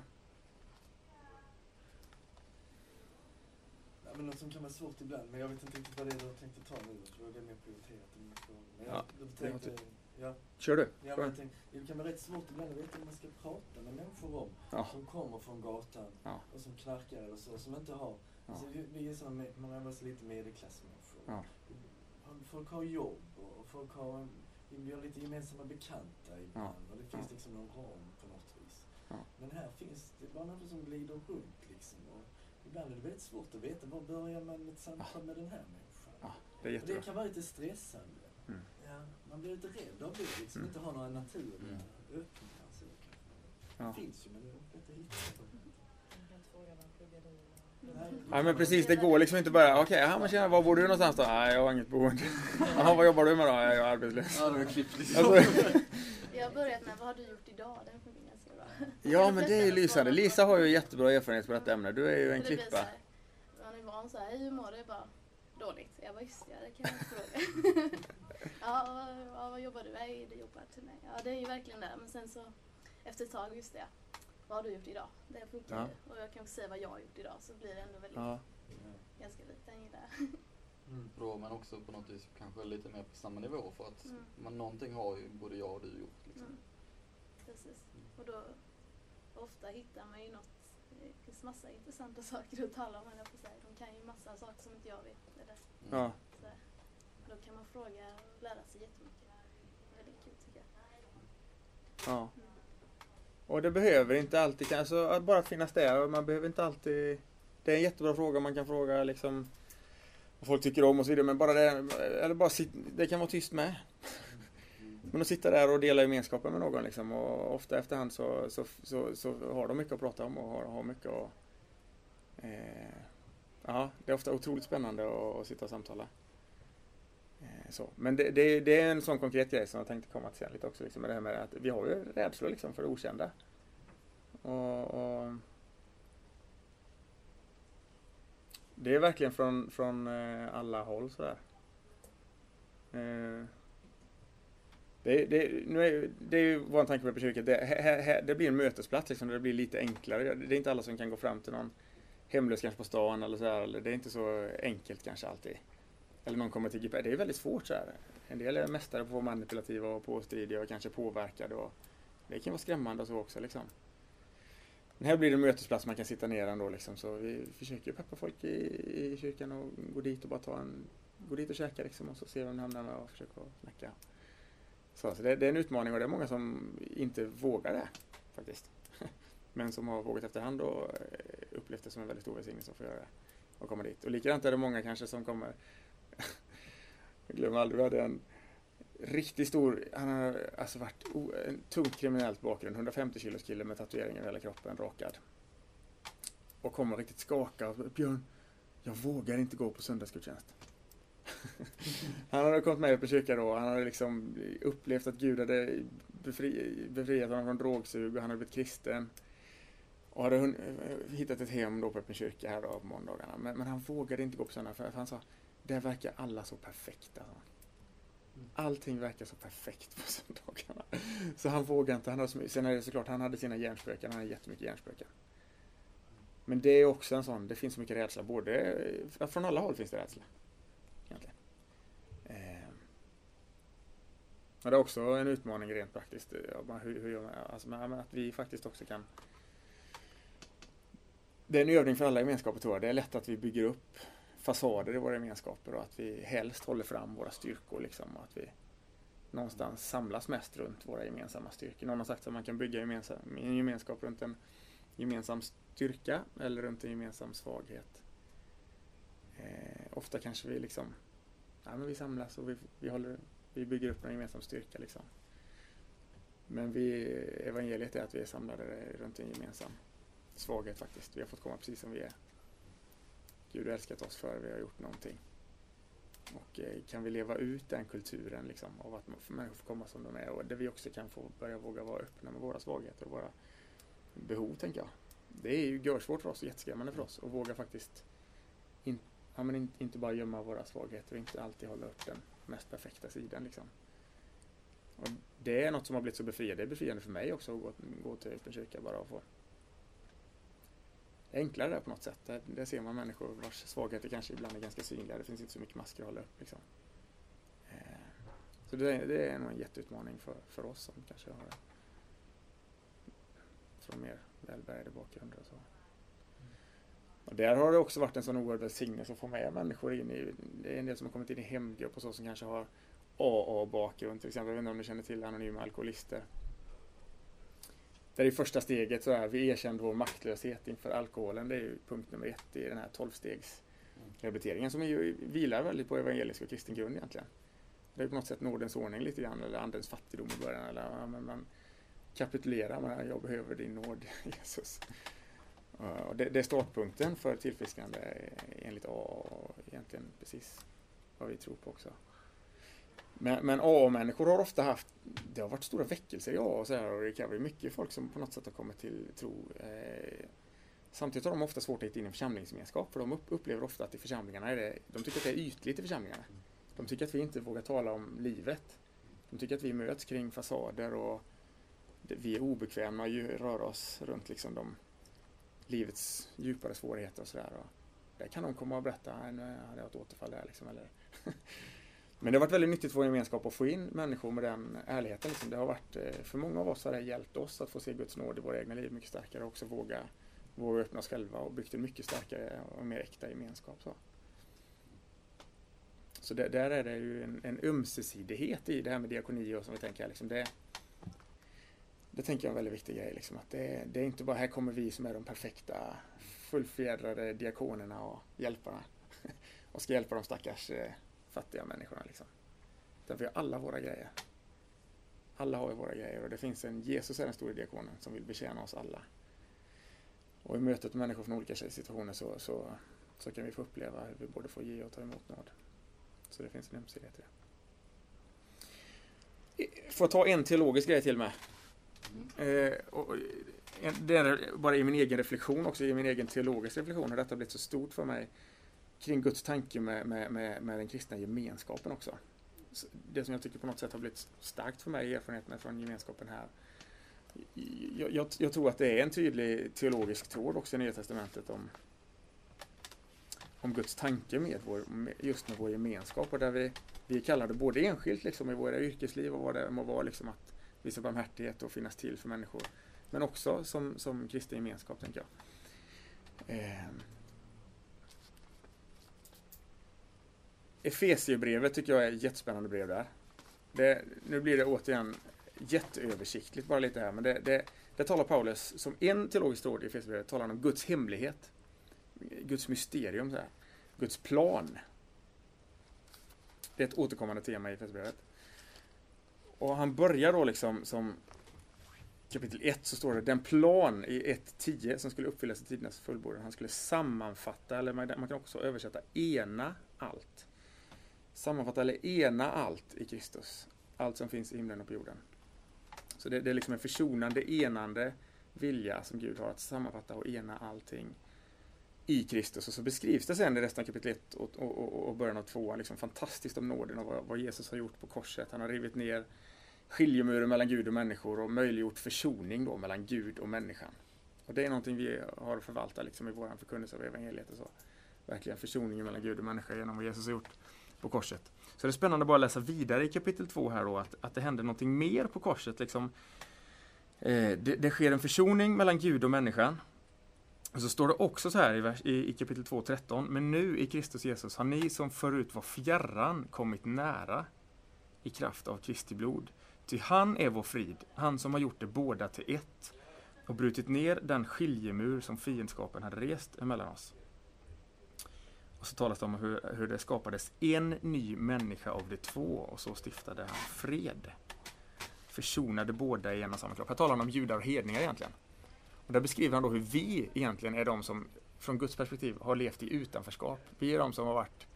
Speaker 5: Ja, men något som kan vara svårt ibland, men jag vet inte riktigt vad det är du tänkte ta nu. Jag tror det är mer prioriterat än
Speaker 1: mina
Speaker 5: frågor. Typ-
Speaker 1: Kör du.
Speaker 5: Ja, men jag tänkte, det kan vara rätt svårt ibland, att veta vad man ska prata med människor om.
Speaker 1: Ja.
Speaker 5: Som kommer från gatan
Speaker 1: ja.
Speaker 5: och som knarkar eller så, som inte har...
Speaker 1: Ja.
Speaker 5: Alltså, vi, vi är sådana, man är lite medelklassmänniskor.
Speaker 1: Ja.
Speaker 5: Folk har jobb och folk har, vi har lite gemensamma bekanta ibland och det finns
Speaker 1: Ja.
Speaker 5: liksom någon ram på något vis.
Speaker 1: Ja.
Speaker 5: Men här finns det bara något som glider runt liksom. Och ibland är det väldigt svårt att veta var börjar man ett samtal med den här människan.
Speaker 1: Ja, Det är
Speaker 5: det kan vara lite stressande.
Speaker 1: Mm.
Speaker 5: Ja, man blir lite rädd av det, liksom
Speaker 1: Mm.
Speaker 5: inte ha några naturliga
Speaker 2: Mm.
Speaker 5: öppningar. Så kanske.
Speaker 1: Ja.
Speaker 5: Det finns ju men det är inte att hitta.
Speaker 4: Man kan inte fråga vad pluggar du eller?
Speaker 1: Ja men precis, det går liksom inte bara, okej, ja men tjena, var bor du någonstans då? Nej, jag har inget boende. *laughs* Jaha, vad jobbar du med då? Jag är arbetslös.
Speaker 2: Ja, det klippt liksom.
Speaker 1: Alltså,
Speaker 4: Jag har börjat med vad har du gjort idag? Den funkar ganska bra.
Speaker 1: ja men det är ju lysande. Lisa har ju jättebra erfarenhet på detta ämne. Du är ju en klippa.
Speaker 4: Man är van så här, hej hur mår du? Bara, dåligt. Jag bara, just ja, det kan jag inte fråga. *laughs* ja, vad- vad jobbar du? Nej, det jobbar till mig. Ja, det är ju verkligen det. Men sen så, efter ett tag, just det. Vad har du gjort idag? Det funkar
Speaker 1: Ja.
Speaker 4: ju. Och jag kan också säga vad jag har gjort idag så blir det ändå väldigt,
Speaker 1: Ja,
Speaker 4: ganska likt. Den gillar.
Speaker 5: Mm.
Speaker 2: Bra, men också på något vis kanske lite mer på samma nivå för att
Speaker 4: Mm.
Speaker 2: man, någonting har ju både jag och du gjort. Liksom.
Speaker 4: Mm. Precis. Och då ofta hittar man ju något, det finns massa intressanta *laughs* saker att tala om jag på säga. De kan ju massa saker som inte jag vet. Eller
Speaker 2: Mm.
Speaker 1: ja,
Speaker 4: så. Då kan man fråga och lära sig jättemycket. Väldigt kul tycker jag.
Speaker 1: ja. Och det behöver inte alltid, alltså att bara finnas där. Man behöver inte alltid, det är en jättebra fråga. Man kan fråga liksom vad folk tycker om och så vidare. Men bara det, eller bara sit, det kan vara tyst med. Men att sitta där och dela gemenskapen med någon liksom och ofta efterhand så, så, så, så har de mycket att prata om och har, har mycket att... Eh, ja, det är ofta otroligt spännande att, att sitta och samtala. Så. Men det, det, det är en sån konkret grej som jag tänkte komma till sen lite också. Liksom, med det här med att vi har ju rädslor liksom för det okända. Och, och det är verkligen från, från eh, alla håll sådär. Eh, det, det, nu är, det är ju vår tanke med Kyrkan. Det, här, här, det blir en mötesplats liksom, det blir lite enklare. Det är inte alla som kan gå fram till någon hemlös kanske på stan eller så här, eller Det är inte så enkelt kanske alltid. Eller någon kommer till GP. Det är väldigt svårt så här. En del är mästare på att vara manipulativa och påstridiga och kanske påverkade. Och det kan vara skrämmande och så också liksom. Men här blir det en mötesplats man kan sitta ner ändå liksom. Så vi försöker peppa folk i, i kyrkan och gå dit och bara ta en Gå dit och käka liksom och så se vem det hamnar och försöka snacka. Så, så det, det är en utmaning och det är många som inte vågar det faktiskt. *laughs* Men som har vågat efterhand och eh, upplevt det som en väldigt stor välsignelse att få göra det. Och komma dit. Och likadant är det många kanske som kommer jag glömmer aldrig, vi hade en riktigt stor, han har alltså varit o, en tungt kriminellt bakgrund, 150 kilos kille med tatueringar över hela kroppen, rakad. Och kommer riktigt skakad. Björn, jag vågar inte gå på söndagsgudstjänst. *laughs* han hade kommit med på kyrkan då, han hade liksom upplevt att Gud hade befri, befriat honom från drogsug och han hade blivit kristen. Och hade eh, hittat ett hem då på öppen kyrka här då på måndagarna. Men, men han vågade inte gå på söndag för han sa, där verkar alla så perfekta. han. Allting verkar så perfekt på *laughs* söndagarna. Så han vågade inte. Han så- sen är det såklart, han hade sina hjärnspöken, han hade jättemycket hjärnspöken. Men det är också en sån, det finns så mycket rädsla. Både, från alla håll finns det rädsla. Egentligen. Eh, men det är också en utmaning rent praktiskt. Men hur, hur man, alltså, men att vi faktiskt också kan det är en övning för alla gemenskaper tror jag. Det är lätt att vi bygger upp fasader i våra gemenskaper och att vi helst håller fram våra styrkor liksom. Och att vi någonstans samlas mest runt våra gemensamma styrkor. Någon har sagt att man kan bygga en gemenskap runt en gemensam styrka eller runt en gemensam svaghet. Eh, ofta kanske vi liksom, ja men vi samlas och vi, vi, håller, vi bygger upp en gemensam styrka liksom. Men vi, evangeliet är att vi är samlade runt en gemensam svaghet faktiskt. Vi har fått komma precis som vi är. Gud har älskat oss före vi har gjort någonting. Och eh, kan vi leva ut den kulturen liksom, av att människor får komma som de är och där vi också kan få börja våga vara öppna med våra svagheter och våra behov, tänker jag. Det är ju görsvårt för oss och jätteskrämmande för oss att våga faktiskt in, ja, men in, inte bara gömma våra svagheter och inte alltid hålla upp den mest perfekta sidan. Liksom. Och det är något som har blivit så befriande. Det är befriande för mig också att gå, gå till öppen kyrka bara och få enklare där på något sätt. Där, där ser man människor vars svagheter kanske ibland är ganska synliga. Det finns inte så mycket masker att hålla upp. Liksom. Eh, så det, det är nog en jätteutmaning för, för oss som kanske har från mer välbärgade bakgrunder och så. Och där har det också varit en sån oerhörd välsignelse att få med människor in i, det är en del som har kommit in i hemgrupp och så som kanske har AA-bakgrund till exempel. Jag vet inte om ni känner till Anonyma Alkoholister. Där är första steget så här, vi erkände vår maktlöshet inför alkoholen. Det är ju punkt nummer ett i den här tolvstegs rehabiliteringen som ju, vilar väldigt på evangelisk och kristen grund egentligen. Det är på något sätt nådens ordning lite grann, eller andens fattigdom i början. Eller, ja, men man kapitulerar med jag behöver din nåd *laughs* Jesus. Och det, det är startpunkten för tillfrisknande eh, enligt A och egentligen precis vad vi tror på också. Men, men AA-människor har ofta haft, det har varit stora väckelser i AA och så här och recovery. Mycket folk som på något sätt har kommit till tro. Eh, samtidigt har de ofta svårt att hitta in i en församlingsgemenskap för de upplever ofta att i församlingarna är det, de tycker att det är ytligt i församlingarna. De tycker att vi inte vågar tala om livet. De tycker att vi möts kring fasader och vi är obekväma och rör oss runt liksom de livets djupare svårigheter och sådär. Där kan de komma och berätta, nu hade jag ett återfall där liksom. Eller *laughs* Men det har varit väldigt nyttigt för vår gemenskap att få in människor med den ärligheten. Liksom. Det har varit, eh, för många av oss har det hjälpt oss att få se Guds nåd i våra egna liv mycket starkare och också våga, våga öppna oss själva och byggt en mycket starkare och mer äkta gemenskap. Så, så det, där är det ju en, en ömsesidighet i det här med diakoni och som vi tänker liksom det, det tänker jag är en väldigt viktig grej. Liksom, att det, det är inte bara här kommer vi som är de perfekta fullfjädrade diakonerna och hjälparna *laughs* och ska hjälpa de stackars eh, fattiga människorna. Liksom. Utan vi har alla våra grejer. Alla har ju våra grejer och det finns en, Jesus är den stora diakonen som vill betjäna oss alla. Och i mötet med människor från olika situationer så, så, så kan vi få uppleva hur vi både får ge och ta emot nåd. Så det finns en ömsesidighet i det. Får jag ta en teologisk grej till med? Eh, och det är bara i min egen reflektion också, i min egen teologiska reflektion har detta blivit så stort för mig kring Guds tanke med, med, med, med den kristna gemenskapen också. Det som jag tycker på något sätt har blivit starkt för mig, i erfarenheterna från gemenskapen här. Jag, jag, jag, tror att det är en tydlig teologisk tråd också i Nya Testamentet om, om Guds tanke med vår, just med vår gemenskap och där vi, vi kallar det både enskilt liksom i våra yrkesliv och vad det må vara liksom att visa barmhärtighet och finnas till för människor. Men också som, som kristen gemenskap tänker jag. Eh, Efesiebrevet tycker jag är ett jättespännande brev där. Det, nu blir det återigen jätteöversiktligt bara lite här, men det, det, det talar Paulus som en teologisk tråd i Efesierbrevet talar om Guds hemlighet. Guds mysterium, så här. Guds plan. Det är ett återkommande tema i Efesierbrevet. Och han börjar då liksom som kapitel 1 så står det den plan i 1.10 som skulle uppfyllas i tidernas fullbordan. Han skulle sammanfatta, eller man, man kan också översätta ena allt sammanfatta eller ena allt i Kristus. Allt som finns i himlen och på jorden. Så det, det är liksom en försonande, enande vilja som Gud har att sammanfatta och ena allting i Kristus. Och så beskrivs det sen i resten av kapitel 1 och, och, och, början av 2 liksom fantastiskt om nåden och vad, vad, Jesus har gjort på korset. Han har rivit ner skiljemuren mellan Gud och människor och möjliggjort försoning då mellan Gud och människan. Och det är någonting vi har att förvalta liksom i vår förkunnelse av evangeliet och så. Verkligen försoningen mellan Gud och människa genom vad Jesus har gjort på korset. Så det är spännande att bara läsa vidare i kapitel 2 här då, att, att det händer någonting mer på korset. Liksom, eh, det, det, sker en försoning mellan Gud och människan. Och så står det också så här i, vers, i, i kapitel 2.13. Men nu i Kristus Jesus har ni som förut var fjärran kommit nära i kraft av Kristi blod. Ty han är vår frid, han som har gjort det båda till ett och brutit ner den skiljemur som fiendskapen hade rest emellan oss. Och så talas det om hur, hur det skapades en ny människa av de två och så stiftade han fred. Försonade båda i en och samma kropp. Här talar han om judar och hedningar egentligen. Och där beskriver han då hur vi egentligen är de som från Guds perspektiv har levt i utanförskap. Vi är de som har varit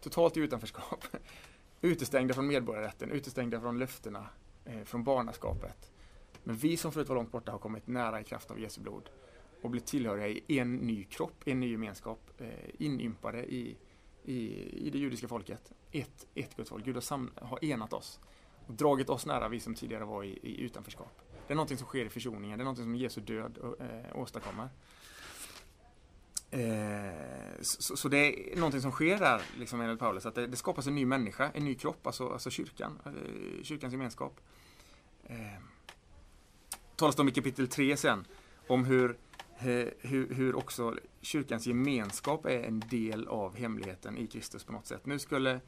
Speaker 1: totalt i utanförskap. *laughs* Utestängda från medborgarrätten, utestängda från löftena, eh, från barnaskapet. Men vi som förut var långt borta har kommit nära i kraft av Jesu blod och blivit tillhöriga i en ny kropp, en ny gemenskap, Eh, inympade i, i, i det judiska folket. Ett, ett Guds folk. Gud har, sam, har enat oss och dragit oss nära, vi som tidigare var i, i utanförskap. Det är någonting som sker i försoningen, det är någonting som Jesu död eh, åstadkommer. Eh, så, så, det är någonting som sker där, liksom enligt Paulus, att det, det skapas en ny människa, en ny kropp, alltså, alltså kyrkan, eh, kyrkans gemenskap. Eh, talas det om i kapitel 3 sen, om hur, hur, hur också kyrkans gemenskap är en del av hemligheten i Kristus på något sätt. Nu skulle,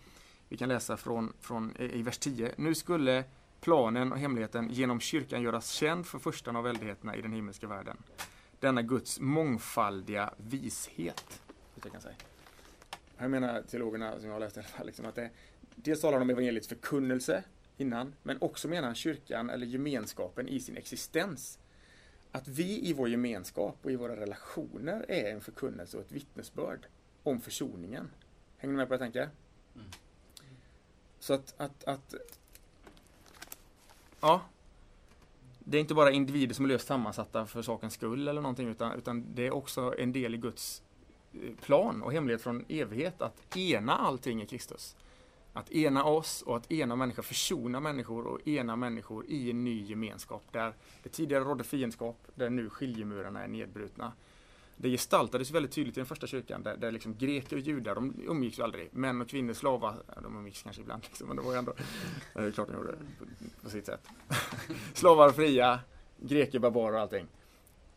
Speaker 1: vi kan läsa från, från i vers 10, nu skulle planen och hemligheten genom kyrkan göras känd för förstan av väldigheterna i den himmelska världen denna Guds mångfaldiga vishet. Jag kan säga. Här menar teologerna, som jag har läst i alla fall, liksom att det, dels talar de om evangeliets förkunnelse innan, men också menar kyrkan eller gemenskapen i sin existens. Att vi i vår gemenskap och i våra relationer är en förkunnelse och ett vittnesbörd om försoningen. Hänger ni med på vad jag tänker? Mm. Så att, att, att Ja, det är inte bara individer som är löst sammansatta för sakens skull eller någonting utan, utan det är också en del i Guds eh, plan och hemlighet från evighet att ena allting i Kristus. Att ena oss och att ena människor, försona människor och ena människor i en ny gemenskap där det tidigare rådde fiendskap, där nu skiljemurarna är nedbrutna det gestaltades väldigt tydligt i den första kyrkan där, där liksom greker och judar, de umgicks ju aldrig. Män och kvinnor, slavar, de umgicks kanske ibland liksom, men det var ju ändå, det är klart de gjorde på, på sitt sätt. *laughs* slavar fria, greker, barbarer och allting.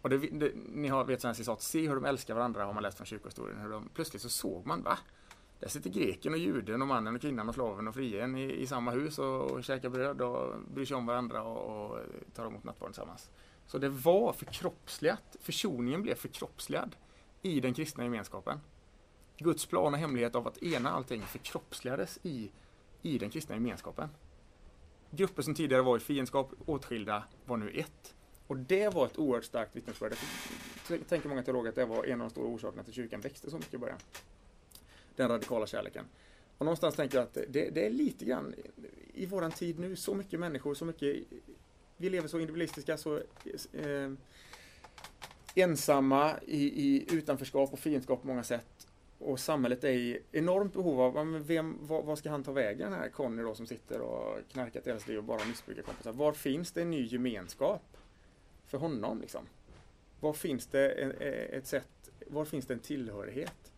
Speaker 1: Och det, det, ni har, vet sådana citat, se hur de älskar varandra har man läst från kyrkohistorien. Hur de, plötsligt så såg man, va? Där sitter greken och juden och mannen och kvinnan och slaven och frien i, i samma hus och, och käkar bröd och bryr sig om varandra och, och tar emot nattvarden tillsammans. Så det var förkroppsligat. Försoningen blev förkroppsligad i den kristna gemenskapen. Guds plan och hemlighet av att ena allting förkroppsligades i, i den kristna gemenskapen. Grupper som tidigare var i fiendskap, åtskilda, var nu ett. Och det var ett oerhört starkt vittnesbörd. Jag tänker många teologer att det var en av de stora orsakerna till att kyrkan växte så mycket i början. Den radikala kärleken. Och någonstans tänker jag att det, det är lite grann i våran tid nu, så mycket människor, så mycket vi lever så individualistiska, så eh, ensamma i, i utanförskap och fiendskap på många sätt. Och samhället är i enormt behov av, vem, var, var ska han ta vägen den här Conny då som sitter och knarkat hela sitt liv och bara missbrukar kompisar? Var finns det en ny gemenskap för honom liksom? Var finns det eh, ett sätt, var finns det en tillhörighet?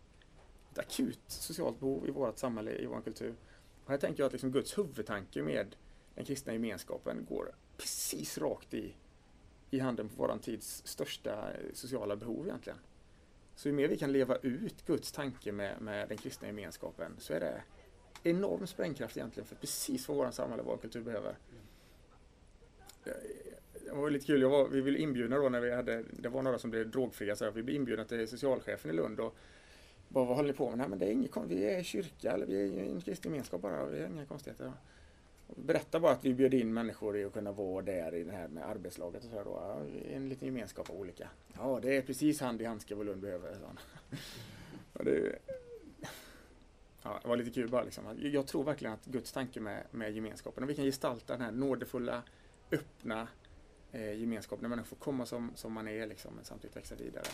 Speaker 1: Ett akut socialt behov i vårt samhälle, i vår kultur. Och här tänker jag att liksom Guds huvudtanke med den kristna gemenskapen går precis rakt i, i handen på våran tids största eh, sociala behov egentligen. Så ju mer vi kan leva ut Guds tanke med, med den kristna gemenskapen så är det enorm sprängkraft egentligen för precis vad våran samhälle och vår kultur behöver. Eh, det var lite kul, var, vi blev inbjudna då när vi hade, det var några som blev drogfria, så vi blev inbjudna till socialchefen i Lund och bara, vad håller ni på med? Nej men det är inget vi är kyrka eller vi är en kristen gemenskap bara, vi har inga konstigheter. Berätta bara att vi bjöd in människor i att kunna vara där i det här med arbetslaget och så då. En liten gemenskap av olika. Ja, det är precis hand i handske vad Lund behöver. *laughs* Och det, ja, det var lite kul bara liksom. Jag tror verkligen att Guds tanke med, med gemenskapen, och vi kan gestalta den här nådefulla, öppna eh, gemenskapen, när människor får komma som, som man är liksom, men samtidigt växa vidare.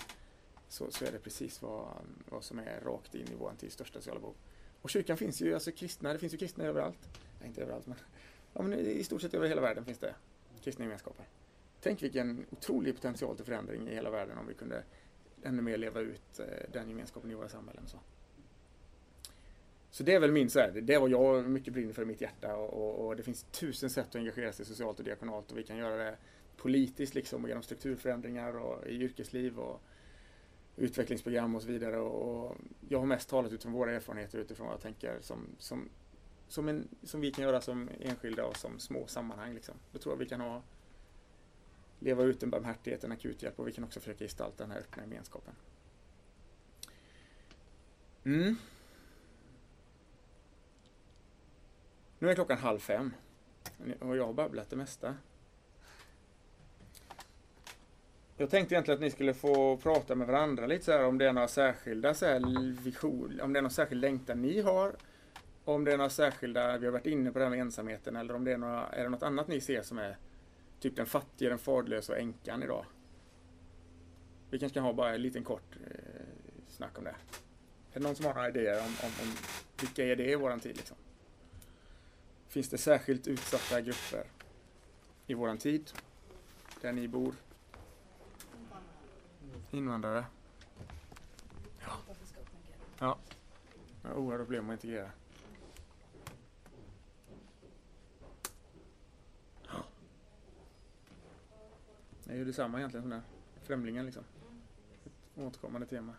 Speaker 1: Så, så är det precis vad, vad som är rakt in i vår tids största sociala behov. Och kyrkan finns ju, alltså kristna, det finns ju kristna överallt. Nej, inte överallt, men, ja, men i stort sett över hela världen finns det kristna gemenskaper. Tänk vilken otrolig potential till förändring i hela världen om vi kunde ännu mer leva ut eh, den gemenskapen i våra samhällen. Så. Så det är väl min, så här, det är vad jag mycket brinner för i mitt hjärta och, och, och, det finns tusen sätt att engagera sig socialt och diakonalt och vi kan göra det politiskt liksom och genom strukturförändringar och i yrkesliv och utvecklingsprogram och så vidare. Och, jag har mest talat utifrån våra erfarenheter utifrån vad jag tänker som, som som, en, som vi kan göra som enskilda och som små sammanhang. Liksom. Då tror jag vi kan ha, leva ut en barmhärtighet, en akuthjälp och vi kan också försöka gestalta den här öppna gemenskapen. Mm. Nu är klockan halv fem och jag har babblat det mesta. Jag tänkte egentligen att ni skulle få prata med varandra lite så här om det är några särskilda så här vision, om det är någon särskild längtan ni har om det är några särskilda, vi har varit inne på det här med ensamheten, eller om det är, några, är det något annat ni ser som är typ den fattige, den faderlösa och änkan idag? Vi kanske kan ha bara en liten kort eh, snack om det. Är det någon som har några idéer om, om, om vilka är det i våran tid? Liksom? Finns det särskilt utsatta grupper i våran tid? Där ni bor? Invandrare? Ja. Jag har oerhörda problem att integrera. Ja. Det är ju detsamma egentligen som den här främlingen liksom. Ett återkommande tema.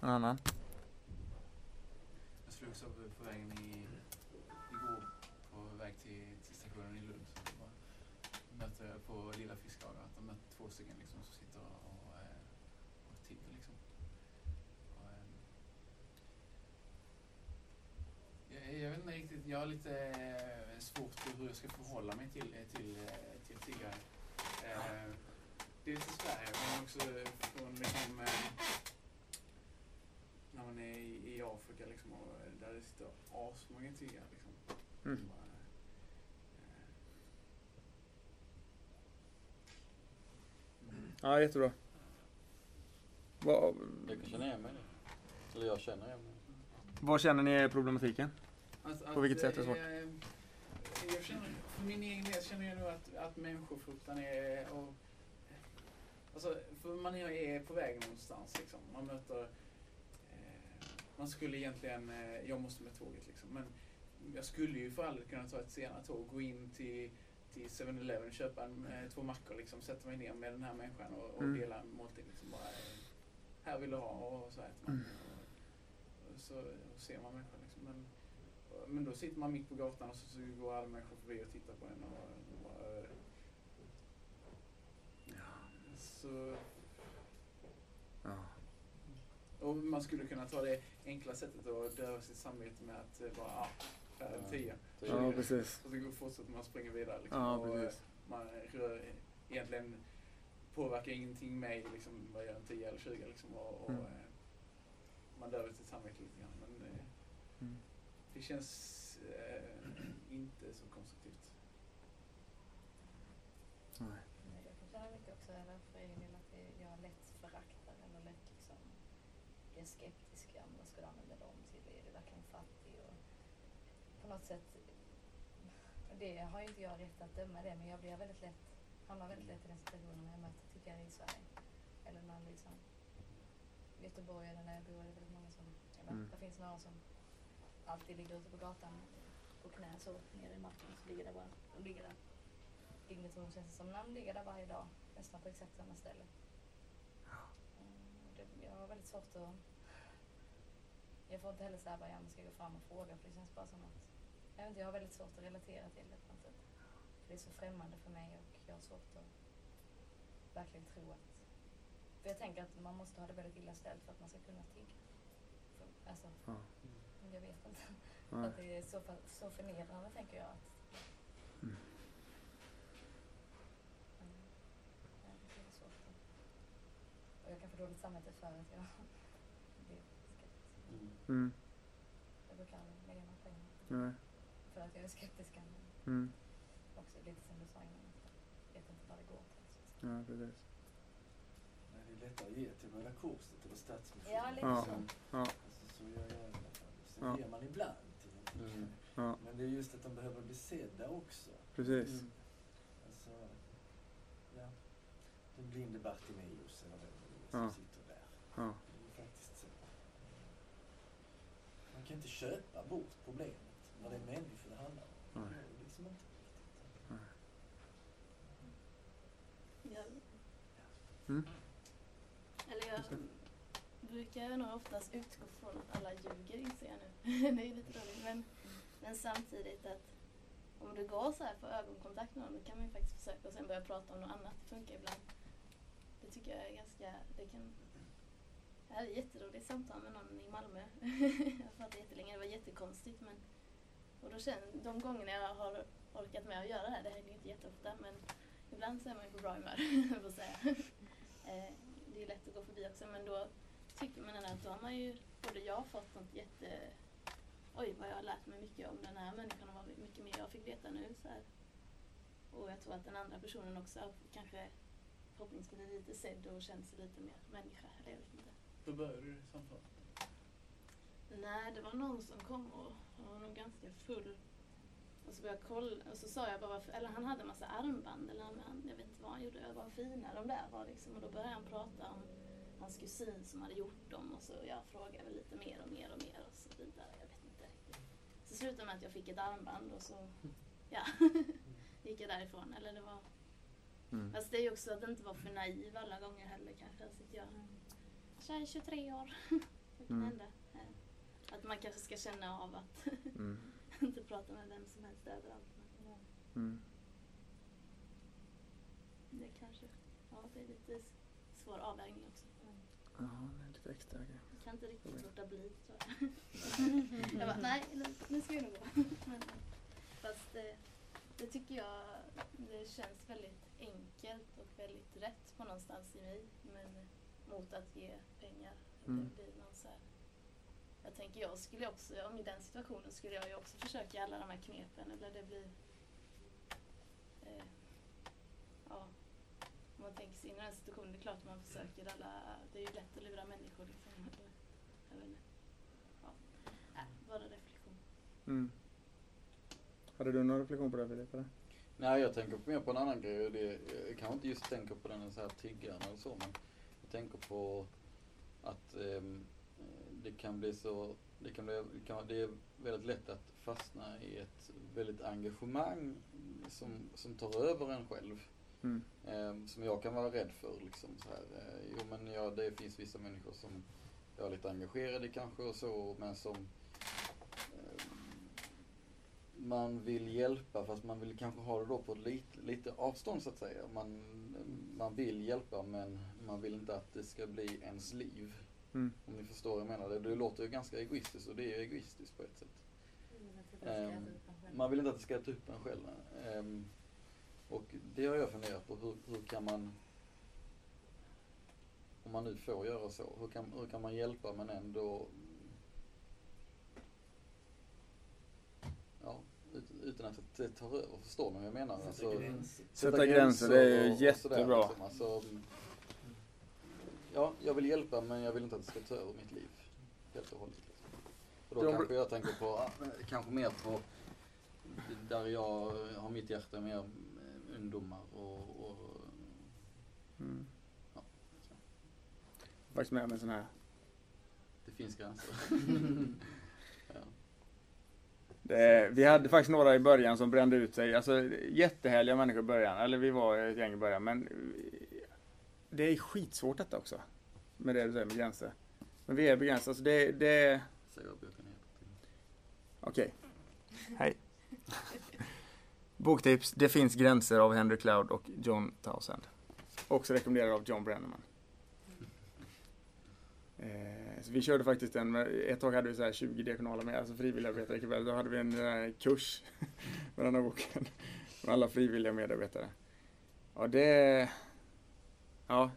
Speaker 1: En annan?
Speaker 3: Jag slogs av på vägen i, på Lilla Fiskhaga att de mötte två stycken liksom, som sitter och, eh, och tigger. Liksom. Och, eh, jag, jag vet inte riktigt, jag har lite eh, svårt för hur jag ska förhålla mig till, eh, till, till tiggare. Eh, dels i Sverige men också från liksom, när man är i, i Afrika liksom, och där det sitter asmånga tiggare. Liksom.
Speaker 1: Mm.
Speaker 3: Bara, eh, mm.
Speaker 1: Ja, jättebra. Vad,
Speaker 2: Jag kan känna igen mig i det. Eller jag känner igen mig.
Speaker 1: vad känner ni är problematiken?
Speaker 3: Att,
Speaker 1: På vilket sätt är det svårt?
Speaker 3: eh, Jag känner, för min egen del känner jag nog att, att människofruktan är... Och, alltså, för man är, är på väg någonstans liksom. Man möter... Eh, man skulle egentligen... Eh, jag måste med tåget liksom. Men jag skulle ju för all del kunna ta ett senare tåg, gå in till till 7-Eleven, köpa en, eh, två mackor, liksom, sätta mig ner med den här människan och, och
Speaker 1: Mm.
Speaker 3: dela en måltid. Liksom, bara, eh, här vill du ha och så äter man.
Speaker 1: Mm.
Speaker 3: Och, och så och ser man människan. Liksom. Men, och- men då sitter man mitt på gatan och så, så går alla människor förbi och tittar på en. Och, och bara, eh, så,
Speaker 1: Ja.
Speaker 3: och man skulle kunna ta det enkla sättet att döva sitt samvete med att eh, bara, ja, en
Speaker 2: Ja.
Speaker 3: tia.
Speaker 2: Det
Speaker 1: ja,
Speaker 2: är-
Speaker 1: precis.
Speaker 3: Och så går- fortsätter man springa vidare. Liksom.
Speaker 1: Ja,
Speaker 3: och,
Speaker 1: precis.
Speaker 3: eh, man rör egentligen påverkar ingenting mig, liksom, vad gör en 10 eller 20 liksom, och, och
Speaker 1: Mm.
Speaker 3: eh, man dövar sitt samvete lite grann. Men eh,
Speaker 1: Mm.
Speaker 3: det känns eh, inte så konstruktivt.
Speaker 1: Nej.
Speaker 6: Jag kan känna mycket också, eller för egen del, att det- jag lätt föraktar eller lätt liksom blir skeptisk. Ja, men vad ska du använda dem till? Är du verkligen på något sätt, det har ju inte jag rätt att döma det, men jag blir väldigt lätt, hamnar väldigt lätt i den situationen när jag möter tiggare i Sverige. Eller när liksom Göteborg eller när jag bor är det väldigt många som, eller
Speaker 1: Mm.
Speaker 6: det finns några som alltid ligger ute på gatan på knä så nere i marken så ligger där bara, och ligger där dygnet runt känns det som. Namn ligger där varje dag, nästan på exakt samma ställe. Mm, det, jag har väldigt svårt att... Jag får inte heller säga bara, ja men ska jag gå fram och fråga för det känns bara som att... Jag, vet inte, jag har väldigt svårt att relatera till det på något sätt. För det är så främmande för mig och jag har svårt att verkligen tro att... För jag tänker att man måste ha det väldigt illa ställt för att man ska kunna tigga. För, alltså, men jag vet inte.
Speaker 1: Nej.
Speaker 6: att det är så, så förnedrande tänker jag att...
Speaker 1: Mm.
Speaker 6: Mm. Och jag kan få dåligt samvete för att jag *laughs* blir skeptisk.
Speaker 2: Mm.
Speaker 1: Mm.
Speaker 6: Jag brukar aldrig lägga några pengar
Speaker 1: Nej.
Speaker 6: För att jag är skeptisk.
Speaker 1: Mm.
Speaker 6: också lite som du sa innan, att jag vet inte vad det går till.
Speaker 1: Ja, precis.
Speaker 5: Nej, det är lättare att ge till Röda Korset eller Stadsmissionen.
Speaker 6: Ja, lite
Speaker 1: Ja.
Speaker 6: så.
Speaker 1: Ja.
Speaker 5: Alltså, så gör jag i alla fall. Sen
Speaker 1: Ja.
Speaker 5: ger man ibland till
Speaker 2: Mm.
Speaker 1: Ja,
Speaker 5: Men det är just att de behöver bli sedda också.
Speaker 1: precis.
Speaker 2: Mm.
Speaker 5: Alltså, ja. Den blinde Bartimeus eller vem det är
Speaker 1: Ja.
Speaker 5: som sitter där.
Speaker 1: Ja.
Speaker 5: Det är faktiskt så. Man kan inte köpa bort problemet när det är människor det handlar om.
Speaker 1: Nej.
Speaker 5: Det är liksom inte riktigt.
Speaker 4: Ja.
Speaker 1: Mm.
Speaker 4: Eller jag brukar nog oftast utgå från att alla ljuger inser jag nu. *laughs* det är lite roligt. Men, men samtidigt att om du går så här på ögonkontakt med någon då kan man ju faktiskt försöka och sen börja prata om något annat. Det funkar ibland. Det tycker jag är ganska, det kan jag hade ett jätteroligt samtal med någon i Malmö. *laughs* jag pratade jättelänge, det var jättekonstigt men och då känner, de gångerna jag har orkat med att göra det här, det händer ju inte jätteofta men ibland så är man ju på bra humör, *laughs* att säga. Eh, det är lätt att gå förbi också men då tycker man ändå att då har man ju, både jag har fått något jätte, oj vad jag har lärt mig mycket om den här människan och vad mycket mer jag fick veta nu så här. Och jag tror att den andra personen också kanske förhoppningsvis blivit lite sedd och känt sig lite mer människa, eller jag vet inte.
Speaker 3: Hur började du samtalet?
Speaker 4: Nej, det var någon som kom och han var nog ganska full. Och så började jag kolla och så sa jag bara, eller han hade en massa armband eller han, jag vet inte vad han gjorde, vad fina de där var liksom. Och då började han prata om hans kusin som hade gjort dem och så jag frågade väl lite mer och mer och mer och så vidare. Jag vet inte riktigt. Så slutade med att jag fick ett armband och så, ja, *laughs* gick jag därifrån. Eller det var,
Speaker 1: Mm.
Speaker 4: fast det är ju också att inte vara för naiv alla gånger heller kanske. Så att jag, jag är 23 år, *laughs* vad kan
Speaker 1: Mm.
Speaker 4: hända? Att man kanske ska känna av att
Speaker 1: Mm. *laughs*
Speaker 4: inte prata med vem som helst överallt. Men,
Speaker 1: Mm.
Speaker 4: det kanske, ja det är lite svår avvägning också.
Speaker 1: Ja, det är lite extra grej.
Speaker 4: Jag kan inte riktigt låta bli tror jag. *laughs* jag bara, nej nu, nu ska vi nog gå. *laughs* Men, fast det, det tycker jag, det känns väldigt enkelt och väldigt rätt på någonstans i mig. Men mot att ge pengar.
Speaker 1: Mm.
Speaker 4: Det blir någon så här, jag tänker jag skulle också, om i den situationen skulle jag ju också försöka alla de här knepen. Eller det blir, eh, ja, om man tänker sig in i den situationen, det är klart att man försöker alla, det är ju lätt att lura människor liksom. Eller, Jag vet inte. Ja, äh, bara reflektion.
Speaker 1: Mm. Hade du någon reflektion på det Filip? eller?
Speaker 2: Nej, jag tänker mer på en annan grej. och Det, jag kanske inte just tänker på den så här tiggaren eller så, men jag tänker på att ehm, det kan bli så, det kan bli, det, kan, det är väldigt lätt att fastna i ett väldigt engagemang som, som tar över en själv.
Speaker 1: Mm.
Speaker 2: Ehm, som jag kan vara rädd för liksom så här. Eh, jo men ja, det finns vissa människor som jag är lite engagerad i kanske och så, men som ehm, man vill hjälpa fast man vill kanske ha det då på lite, lite avstånd så att säga. Man, man vill hjälpa men man vill inte att det ska bli ens liv.
Speaker 1: Mm.
Speaker 2: Om ni förstår vad jag menar. Det, det låter ju ganska egoistiskt och det är egoistiskt på ett sätt. Ehm, Man vill inte att det ska äta upp en själv. Ehm, och det har jag funderat på. Hur, hur kan man, om man nu får göra så, hur kan, hur kan man hjälpa men ändå, ja, ut, utan att det tar över. Förstår ni vad jag menar? Alltså,
Speaker 5: Sätta gränser.
Speaker 1: Sätta gränser, det är
Speaker 2: och- och
Speaker 1: jättebra.
Speaker 2: sådär, liksom. alltså, ja, jag vill hjälpa men jag vill inte att det ska ta över mitt liv. Helt och hållet. Liksom. Och då
Speaker 1: De-
Speaker 2: kanske jag tänker på, ah, kanske mer på där jag har mitt hjärta mer eh, ungdomar och, och
Speaker 1: Mm.
Speaker 2: Ja.
Speaker 1: Faktiskt med om en sån här.
Speaker 2: det finns gränser. *laughs* ja.
Speaker 1: Det, vi hade faktiskt några i början som brände ut sig. Alltså jättehärliga människor i början. Eller vi var ett gäng i början. Men det är skitsvårt detta också. Med det du säger med gränser. Men vi är begränsade. Alltså det, det,
Speaker 2: Säger jag brukar ner till.
Speaker 1: Okej. Hej. Boktips. Det finns gränser av Henry Cloud och John Townsend. Också rekommenderad av John Brenneman. Eh, så vi körde faktiskt en, ett tag hade vi så här 20 diakonala med, alltså frivilligarbetare ikväll. Då hade vi en eh, kurs med den här boken. Med alla frivilliga medarbetare. Ja, det... Ja.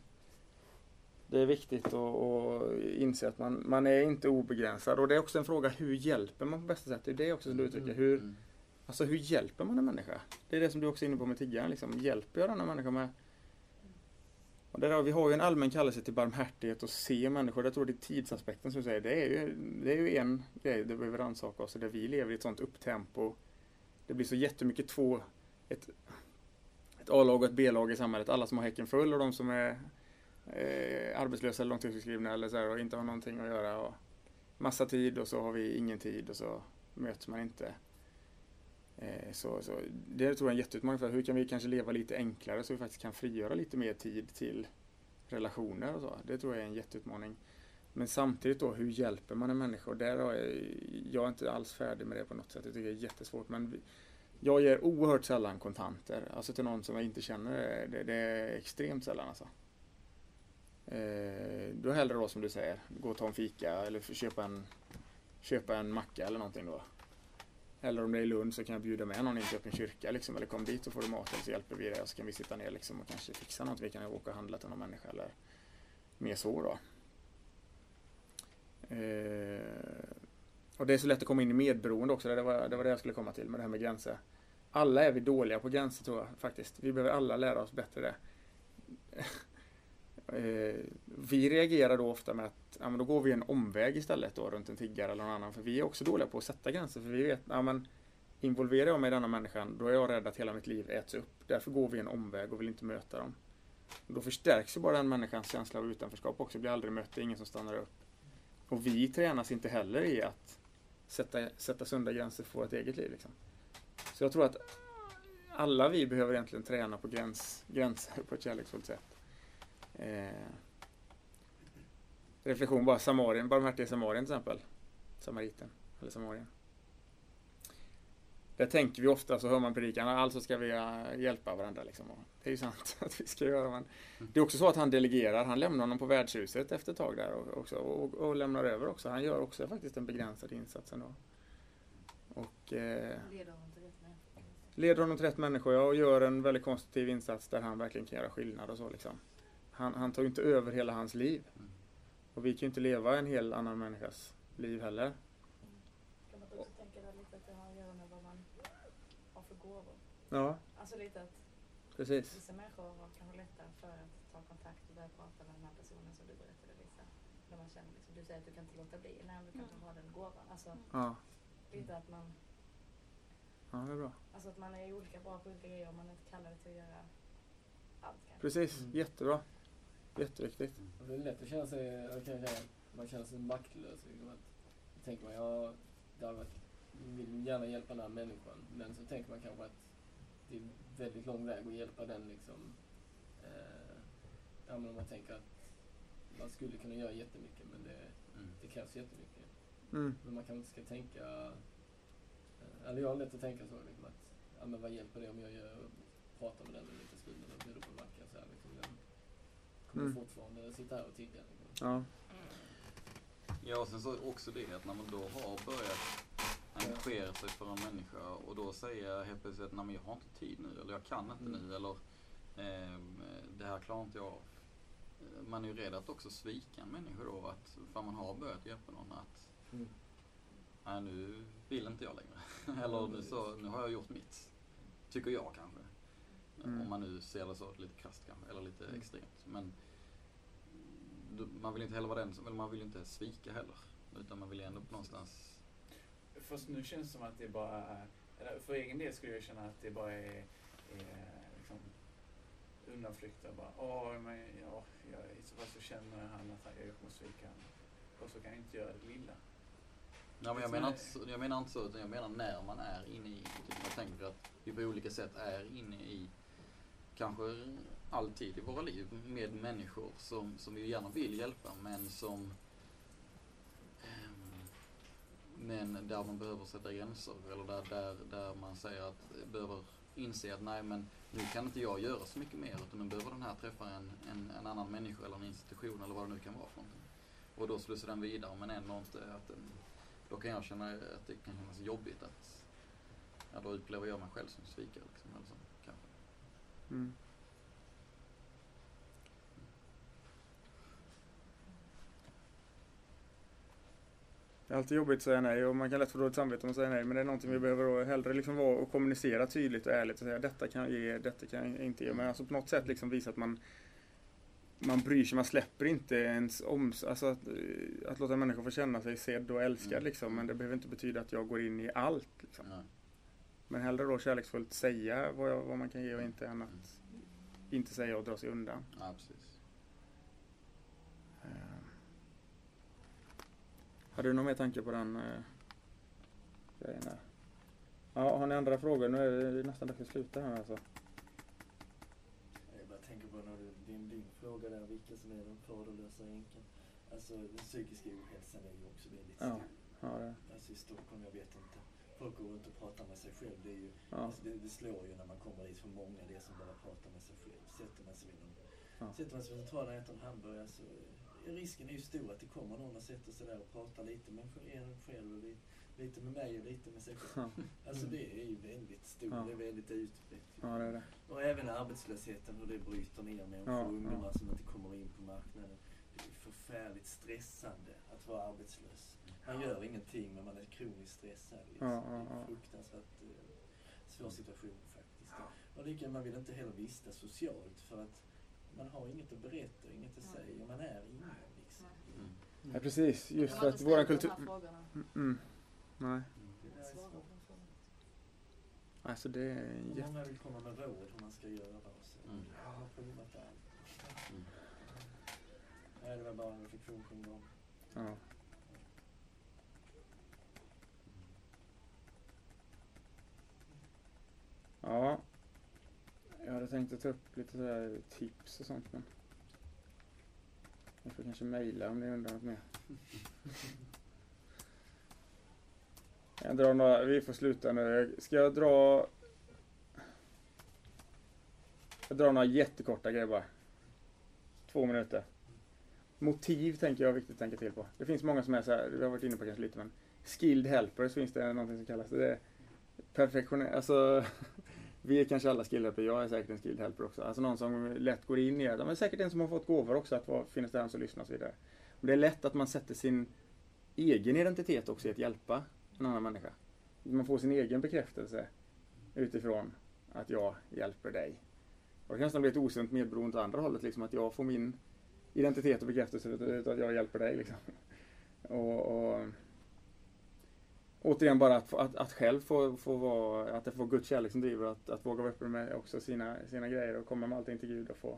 Speaker 1: Det är viktigt att, inse att man, man är inte obegränsad. Och det är också en fråga, hur hjälper man på bästa sätt? Det är det också som du uttrycker. Hur,
Speaker 2: Mm.
Speaker 1: Alltså hur hjälper man en människa? Det är det som du också är inne på med tiggaren. Liksom. Hjälper jag denna människa med... Och där, vi har ju en allmän kallelse till barmhärtighet och se människor. Jag tror det är tidsaspekten som säger. Det är ju, det är ju en grej det behöver rannsaka oss. Där vi lever i ett sånt upptempo. Det blir så jättemycket två... Ett, ett A-lag och ett B-lag i samhället. Alla som har häcken full och de som är eh, arbetslösa eller långtidssjukskrivna eller så här, och inte har någonting att göra. Och massa tid och så har vi ingen tid och så möts man inte. Eh, Så, så det tror jag är en jätteutmaning för hur kan vi kanske leva lite enklare så vi faktiskt kan frigöra lite mer tid till relationer och så. Det tror jag är en jätteutmaning. Men samtidigt då, hur hjälper man en människa? Och där har jag, jag är inte alls färdig med det på något sätt. Jag tycker det är jättesvårt. Men vi, jag ger oerhört sällan kontanter. Alltså till någon som jag inte känner. Det, det är extremt sällan alltså. Eh, då hellre då som du säger, gå och ta en fika eller köpa en, köpa en macka eller någonting då. Eller om det är i Lund så kan jag bjuda med någon in till öppen kyrka liksom, eller kom dit så får du mat eller så hjälper vi dig och så kan vi sitta ner liksom, och kanske fixa något. Vi kan åka och handla till någon människa eller mer så då. Eh, och det är så lätt att komma in i medberoende också, det var, det var det jag skulle komma till med det här med gränser. Alla är vi dåliga på gränser tror jag faktiskt. Vi behöver alla lära oss bättre det. *laughs* Eh, vi reagerar då ofta med att ja, men då går vi en omväg istället då runt en tiggare eller någon annan. För vi är också dåliga på att sätta gränser. För vi vet, ja men involverar jag mig i denna människan, då är jag rädd att hela mitt liv äts upp. Därför går vi en omväg och vill inte möta dem. Då förstärks ju bara den människans känsla av utanförskap också, blir aldrig mött, det är ingen som stannar upp. Och vi tränas inte heller i att sätta, sätta sunda gränser för vårt eget liv. Liksom. Så jag tror att alla vi behöver egentligen träna på gräns, gränser på ett kärleksfullt sätt. Eh, reflektion bara, Samarien, barmhärtige Samarien till exempel. Samariten, eller Samarien. Där tänker vi ofta, så hör man predikan, alltså ska vi eh, hjälpa varandra. Liksom. Det är ju sant *laughs* att vi ska göra. Men det är också så att han delegerar, han lämnar honom på värdshuset efter ett tag där också, och, och lämnar över också. Han gör också faktiskt en begränsad insats ändå. Och eh,
Speaker 6: Leder honom till rätt människor.
Speaker 1: ja, och gör en väldigt konstruktiv insats där han verkligen kan göra skillnad och så liksom. Han, han tar ju inte över hela hans liv.
Speaker 2: Mm.
Speaker 1: Och vi kan ju inte leva en hel annan människas liv heller.
Speaker 6: Kan man också tänka lite att det har att göra med vad man har för gåvor?
Speaker 1: Ja,
Speaker 6: Alltså lite att
Speaker 1: precis.
Speaker 6: vissa människor har kanske lättare för att ta kontakt och börja prata med den här personen som du berättade Lisa. När man känner liksom, du säger att du kan inte låta bli. Nej, du kanske har den gåvan. Alltså
Speaker 1: Ja,
Speaker 6: lite att man,
Speaker 1: ja det är bra.
Speaker 6: alltså att man är olika bra på olika grejer och man är inte kallad till att göra allt kanske.
Speaker 1: Precis,
Speaker 5: Mm.
Speaker 1: jättebra. Jätteviktigt.
Speaker 5: Och Det är lätt att känna sig, säga, man känner sig maktlös. Liksom att, då tänker man, ja, det har varit, vill gärna hjälpa den här människan. Men så tänker man kanske att det väldigt lång väg att hjälpa den liksom. Eh, ja, men om man tänker att man skulle kunna göra jättemycket men det,
Speaker 2: Mm.
Speaker 5: det krävs jättemycket.
Speaker 1: Mm.
Speaker 5: Men man kanske inte ska tänka, eh, eller jag har lätt att tänka så liksom att, ja men vad hjälper det om jag gör, pratar med den en liten stund eller bjuder på en macka så här liksom. Den kommer
Speaker 1: Mm.
Speaker 5: fortfarande sitta här och tigga liksom.
Speaker 1: Ja,
Speaker 2: Ja, och sen så också det att när man då har börjat engagera sig för en människa och då säger helt plötsligt att jag har inte tid nu eller jag kan inte
Speaker 5: Mm.
Speaker 2: nu eller ehm, det här klarar inte jag av. Eh, Man är ju rädd att också svika en människa då att för man har börjat hjälpa någon att
Speaker 5: Mm.
Speaker 2: nej nu vill inte jag längre. *laughs* eller nu, så, nu har jag gjort mitt. Tycker jag kanske.
Speaker 1: Mm.
Speaker 2: Om man nu ser det så lite krasst kanske, eller lite
Speaker 5: Mm.
Speaker 2: extremt. Men man vill inte heller vara den som, eller man vill inte svika heller. Utan man vill ändå någonstans
Speaker 3: Fast nu känns det som att det bara är, för egen del skulle jag känna att det bara är, är liksom undanflykter. Bara, Åh, men ja, jag, i så fall så känner han att jag kommer svika honom. Och så kan jag inte göra det lilla.
Speaker 2: Ja, men jag, menar inte, jag menar inte så, utan jag menar när man är inne i, jag tänker att vi på olika sätt är inne i, kanske alltid i våra liv, med människor som, som vi gärna vill hjälpa, men som men där man behöver sätta gränser, eller där, där, där man säger att, behöver inse att nej men nu kan inte jag göra så mycket mer, utan nu behöver den här träffa en, en, en annan människa eller en institution eller vad det nu kan vara för någonting. Och då slussar den vidare, men ändå inte att den då kan jag känna att det kan kännas jobbigt att ja, då upplever jag mig själv som svikare liksom, eller så, kanske.
Speaker 1: mm. Det är alltid jobbigt att säga nej och man kan lätt få dåligt samvete om att säga nej men det är någonting vi behöver då hellre liksom vara och kommunicera tydligt och ärligt och säga detta kan jag ge, detta kan jag inte ge. Men alltså på något sätt liksom visa att man man bryr sig, man släpper inte ens om, alltså att, eh, att låta människor få känna sig sedd och älskad
Speaker 2: Mm.
Speaker 1: liksom. Men det behöver inte betyda att jag går in i allt liksom.
Speaker 2: Ja.
Speaker 1: Men hellre då kärleksfullt säga vad, jag, vad man kan ge och inte än att inte säga och dra sig undan.
Speaker 2: ja, precis.
Speaker 1: Har du någon mer tanke på den eh, grejen där? Ja, har ni andra frågor? Nu är det nästan dags att sluta här alltså.
Speaker 5: Jag bara tänker på när du, din, din fråga där, vilka som är den faderlösa änkan. Alltså den psykiska ohälsan är ju också väldigt
Speaker 1: Ja.
Speaker 5: stor.
Speaker 1: Ja, det,
Speaker 5: Alltså i Stockholm, jag vet inte. Folk går runt och pratar med sig själv. Det, är ju,
Speaker 1: ja.
Speaker 5: alltså, det, det slår ju när man kommer dit för många, det är som bara pratar med sig själv. Sätter man sig vid någon,
Speaker 1: Ja.
Speaker 5: sätter man sig vid centralen och äter en hamburgare så är risken är ju stor att det kommer någon och sätter sig där och pratar lite med en själv och lite, lite med mig och lite med sig själv.
Speaker 1: Ja.
Speaker 5: Alltså det är ju väldigt stort,
Speaker 1: Ja.
Speaker 5: det är väldigt utbrett.
Speaker 1: ja, det är det.
Speaker 5: Och även arbetslösheten, hur det bryter ner människor,
Speaker 1: Ja,
Speaker 5: ungdomar
Speaker 1: ja.
Speaker 5: som inte kommer in på marknaden. Det är förfärligt stressande att vara arbetslös. Man gör ingenting men man är kroniskt stressad. Liksom.
Speaker 1: Ja, ja,
Speaker 5: Det är
Speaker 1: ja.
Speaker 5: en fruktansvärt eh, svår situation faktiskt. Och lika, man vill inte heller vistas socialt för att man har inget att berätta, inget att säga. Man är ingen liksom.
Speaker 2: Mm.
Speaker 1: Ja, precis. Just för att
Speaker 6: ställt
Speaker 1: kultur...
Speaker 6: frågorna.
Speaker 1: Mm. Nej.
Speaker 6: De frågorna.
Speaker 1: Alltså det är jätte...
Speaker 7: Många vill komma med råd hur man ska göra och så.
Speaker 2: Mm.
Speaker 7: Jag har provat allt.
Speaker 2: Mm.
Speaker 7: Nej, det var bara en på en gång.
Speaker 1: Ja. Ja. Jag hade tänkt att ta upp lite sådär tips och sånt men ni får kanske mejla om ni undrar något mer. *laughs* Jag drar några, vi får sluta nu. Ska jag dra Jag drar några jättekorta grejer bara. Två minuter. Motiv tänker jag är viktigt att tänka till på. Det finns många som är så här, vi har varit inne på kanske lite men Skilled helpers finns det någonting som kallas det är perfektionär, alltså *laughs* vi är kanske alla skilled helper, jag är säkert en skilled helper också. Alltså någon som lätt går in i det. Men säkert en som har fått gåvor också att vara, finnas där och lyssna och så vidare. Och det är lätt att man sätter sin egen identitet också i att hjälpa en annan människa. Man får sin egen bekräftelse utifrån att jag hjälper dig. Och det kan nästan bli ett osunt medberoende åt andra hållet, liksom att jag får min identitet och bekräftelse utav att jag hjälper dig. Liksom. *laughs* Och, och, återigen bara att, att, att själv få, få vara, att det får Guds kärlek som driver, att, att våga vara öppen med också sina, sina grejer och komma med allting till Gud och få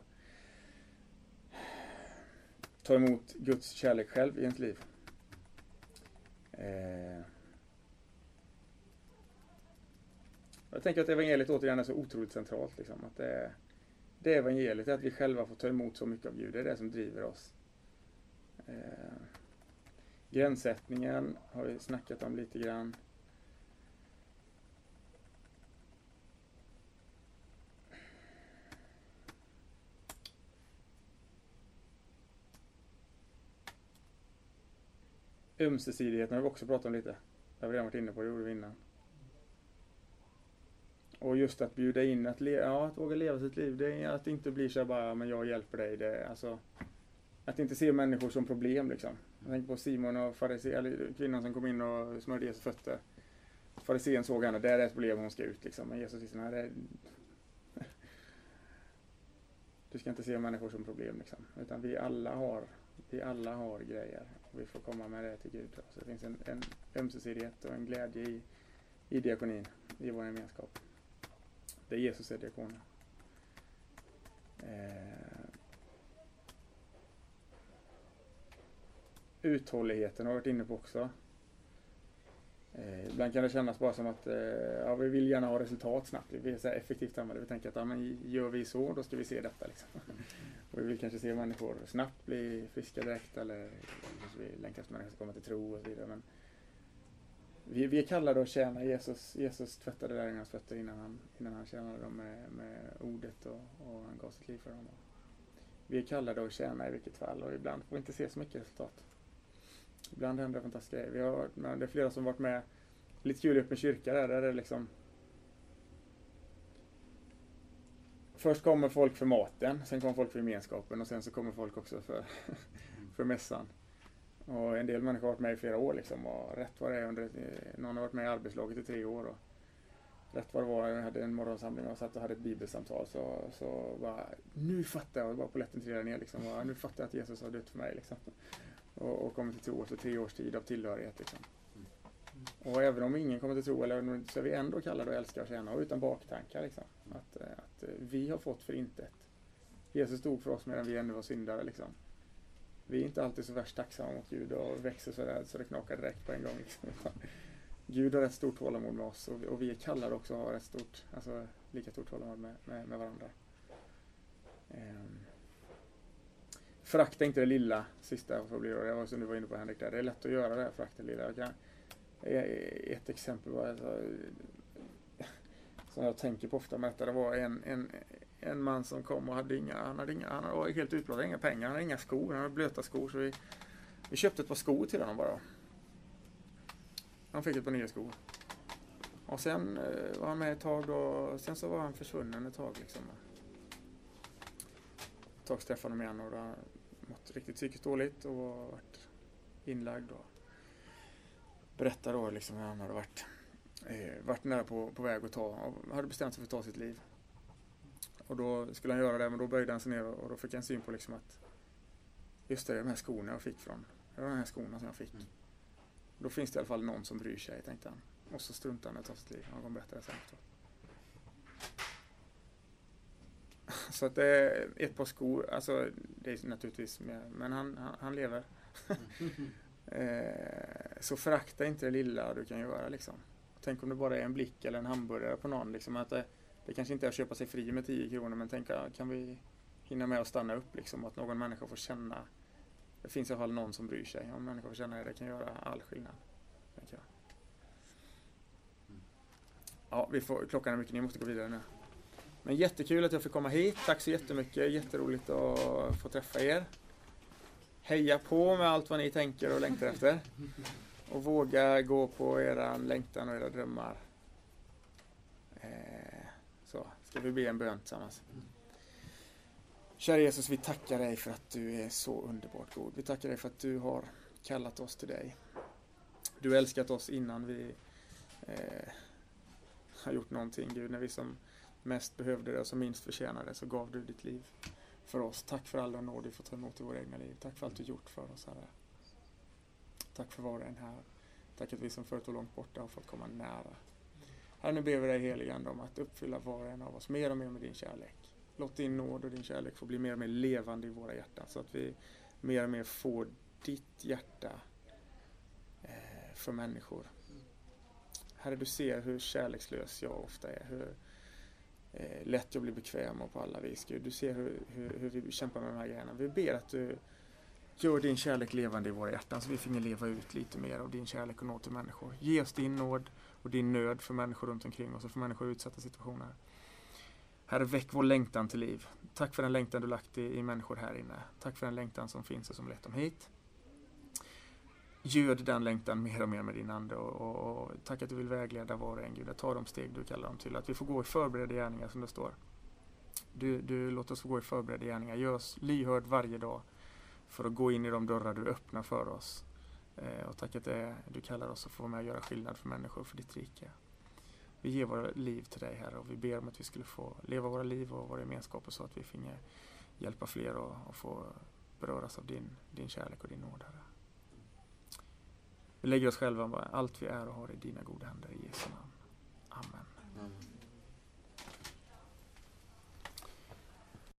Speaker 1: ta emot Guds kärlek själv i ens liv. Eh. Jag tänker att evangeliet återigen är så otroligt centralt. Liksom, att det, det evangeliet är att vi själva får ta emot så mycket av Gud. Det är det som driver oss. Eh. Gränssättningen har vi snackat om lite grann. Ömsesidigheten har vi också pratat om lite. Det har vi redan varit inne på, det gjorde vi innan. Och just att bjuda in, att, le- ja, att våga leva sitt liv. Det är att det inte blir så här bara, men jag hjälper dig. Det är alltså, att inte se människor som problem liksom. Jag tänker på Simon och farise, eller kvinnan som kom in och smörjde Jesus fötter. Farisén såg henne, det är ett problem, hon ska ut liksom. Men Jesus säger nej, det är... Du ska inte se människor som problem liksom. Utan vi alla har, vi alla har grejer. Och vi får komma med det till Gud. Så det finns en, en ömsesidighet och en glädje i, i diakonin, i vår gemenskap. Det är Jesus är diakonen. Eh, uthålligheten har jag varit inne på också. Eh, ibland kan det kännas bara som att eh, ja, vi vill gärna ha resultat snabbt. Vi vill så effektivt använda. Vi tänker att ja, men gör vi så, då ska vi se detta. Liksom. *laughs* Och vi vill kanske se människor snabbt bli friska direkt eller kanske vi längtar efter människor som kommer till tro och så vidare. Men vi, vi är kallade att tjäna Jesus. Jesus tvättade lärjungarnas fötter innan han, innan han tjänade dem med, med ordet och, och han gav sitt liv för dem. Vi är kallade att tjäna i vilket fall och ibland får vi inte se så mycket resultat. Ibland händer det fantastiska grejer. Vi har, men det är flera som varit med, lite kul i öppen kyrka där, där det är liksom Först kommer folk för maten, sen kommer folk för gemenskapen och sen så kommer folk också för, *laughs* för mässan. Och en del människor har varit med i flera år liksom och rätt vad det är under, någon har varit med i arbetslaget i tre år och rätt vad det var, jag hade en morgonsamling och satt och hade ett bibelsamtal så, så bara, nu fattar jag, bara polletten trillade ner liksom, bara, nu fattar jag att Jesus har dött för mig liksom. Och, och kommit till tro efter tre års tid av tillhörighet liksom. Och även om ingen kommer till tro eller så är vi ändå kallade att älska och tjäna och utan baktankar liksom. Att, eh, att eh, vi har fått för intet. Jesus dog för oss medan vi ännu var syndare liksom. Vi är inte alltid så värst tacksamma mot Gud och växer så där så det knakar direkt på en gång. Liksom. Gud har ett stort tålamod med oss och vi, och vi är kallade också att ha ett stort, alltså lika stort tålamod med, med, med varandra. Ehm. Förakta inte det lilla, sista får bli då. Det var som du var inne på Henrik där. Det är lätt att göra det här, förakta det lilla. Jag kan, ett exempel var alltså, som jag tänker på ofta med detta. Det var en, en, en man som kom och hade inga, han hade inga, han var helt utblåst, inga pengar, han hade inga skor, han hade blöta skor. Så vi, vi köpte ett par skor till honom bara. Han fick ett par nya skor. Och sen eh, var han med ett tag då, sen så var han försvunnen ett tag liksom. Ett tag träffade honom igen och då mått riktigt psykiskt dåligt och varit inlagd och berättade då liksom hur han hade varit, eh, varit nära på, på väg att ta, och hade bestämt sig för att ta sitt liv. Och då skulle han göra det, men då böjde han sig ner och, då fick en syn på liksom att just det, de här skorna jag fick från, det var de här skorna som jag fick.
Speaker 2: Mm.
Speaker 1: Då finns det i alla fall någon som bryr sig, tänkte han. Och så struntade han i att ta sitt liv. Han kommer berätta det sen efteråt. *laughs* Så att det är ett par skor, alltså det är naturligtvis mer, men han, han, han lever. *laughs* Eh, så förakta inte det lilla du kan göra liksom. Tänk om det bara är en blick eller en hamburgare på någon. Liksom, att det, det kanske inte är att köpa sig fri med 10 kronor men tänk, kan vi hinna med att stanna upp liksom? Att någon människa får känna. Det finns i alla fall någon som bryr sig. Om människor får känna det, det kan göra all skillnad. tänker jag. Ja, vi får, klockan är mycket, ni måste gå vidare nu. Men jättekul att jag fick komma hit. Tack så jättemycket. Jätteroligt att få träffa er. Heja på med allt vad ni tänker och längtar efter. Och våga gå på era längtan och era drömmar. Eh, så, ska vi be en bön tillsammans. Kära Jesus, vi tackar dig för att du är så underbart god. Vi tackar dig för att du har kallat oss till dig. Du har älskat oss innan vi eh, har gjort någonting, Gud. När vi som mest behövde det och som minst förtjänade så gav du ditt liv för oss. Tack för all den nåd vi får ta emot i våra egna liv. Tack för allt du gjort för oss, Herre. Tack för var och en här. Tack att vi som förut var långt borta har fått komma nära. Herre, nu ber vi dig helige Ande om att uppfylla var och en av oss mer och mer med din kärlek. Låt din nåd och din kärlek få bli mer och mer levande i våra hjärtan så att vi mer och mer får ditt hjärta eh, för människor. Herre, du ser hur kärlekslös jag ofta är. Hur eh, lätt att bli bekväm och på alla vis. Gud, du ser hur, hur, hur vi kämpar med de här grejerna. Vi ber att du gör din kärlek levande i våra hjärtan så vi finge leva ut lite mer av din kärlek och nå till människor. Ge oss din nåd och din nöd för människor runt omkring oss och för människor i utsatta situationer. Herre, väck vår längtan till liv. Tack för den längtan du lagt i, i människor här inne. Tack för den längtan som finns och som lett dem hit. Göd den längtan mer och mer med din Ande och, och, och tack att du vill vägleda var och en Gud, att ta de steg du kallar dem till. Att vi får gå i förberedda gärningar som det står. Du, du låter oss få gå i förberedda gärningar. Gör oss lyhörd varje dag för att gå in i de dörrar du öppnar för oss. Eh, och tack att det, du kallar oss att få vara med och göra skillnad för människor för ditt rike. Vi ger våra liv till dig Herre och vi ber om att vi skulle få leva våra liv och våra gemenskaper så att vi finge hjälpa fler och, och få beröras av din, din kärlek och din nåd Herre. Vi lägger oss själva allt vi är och har i dina goda händer i Jesu namn. Amen. Amen.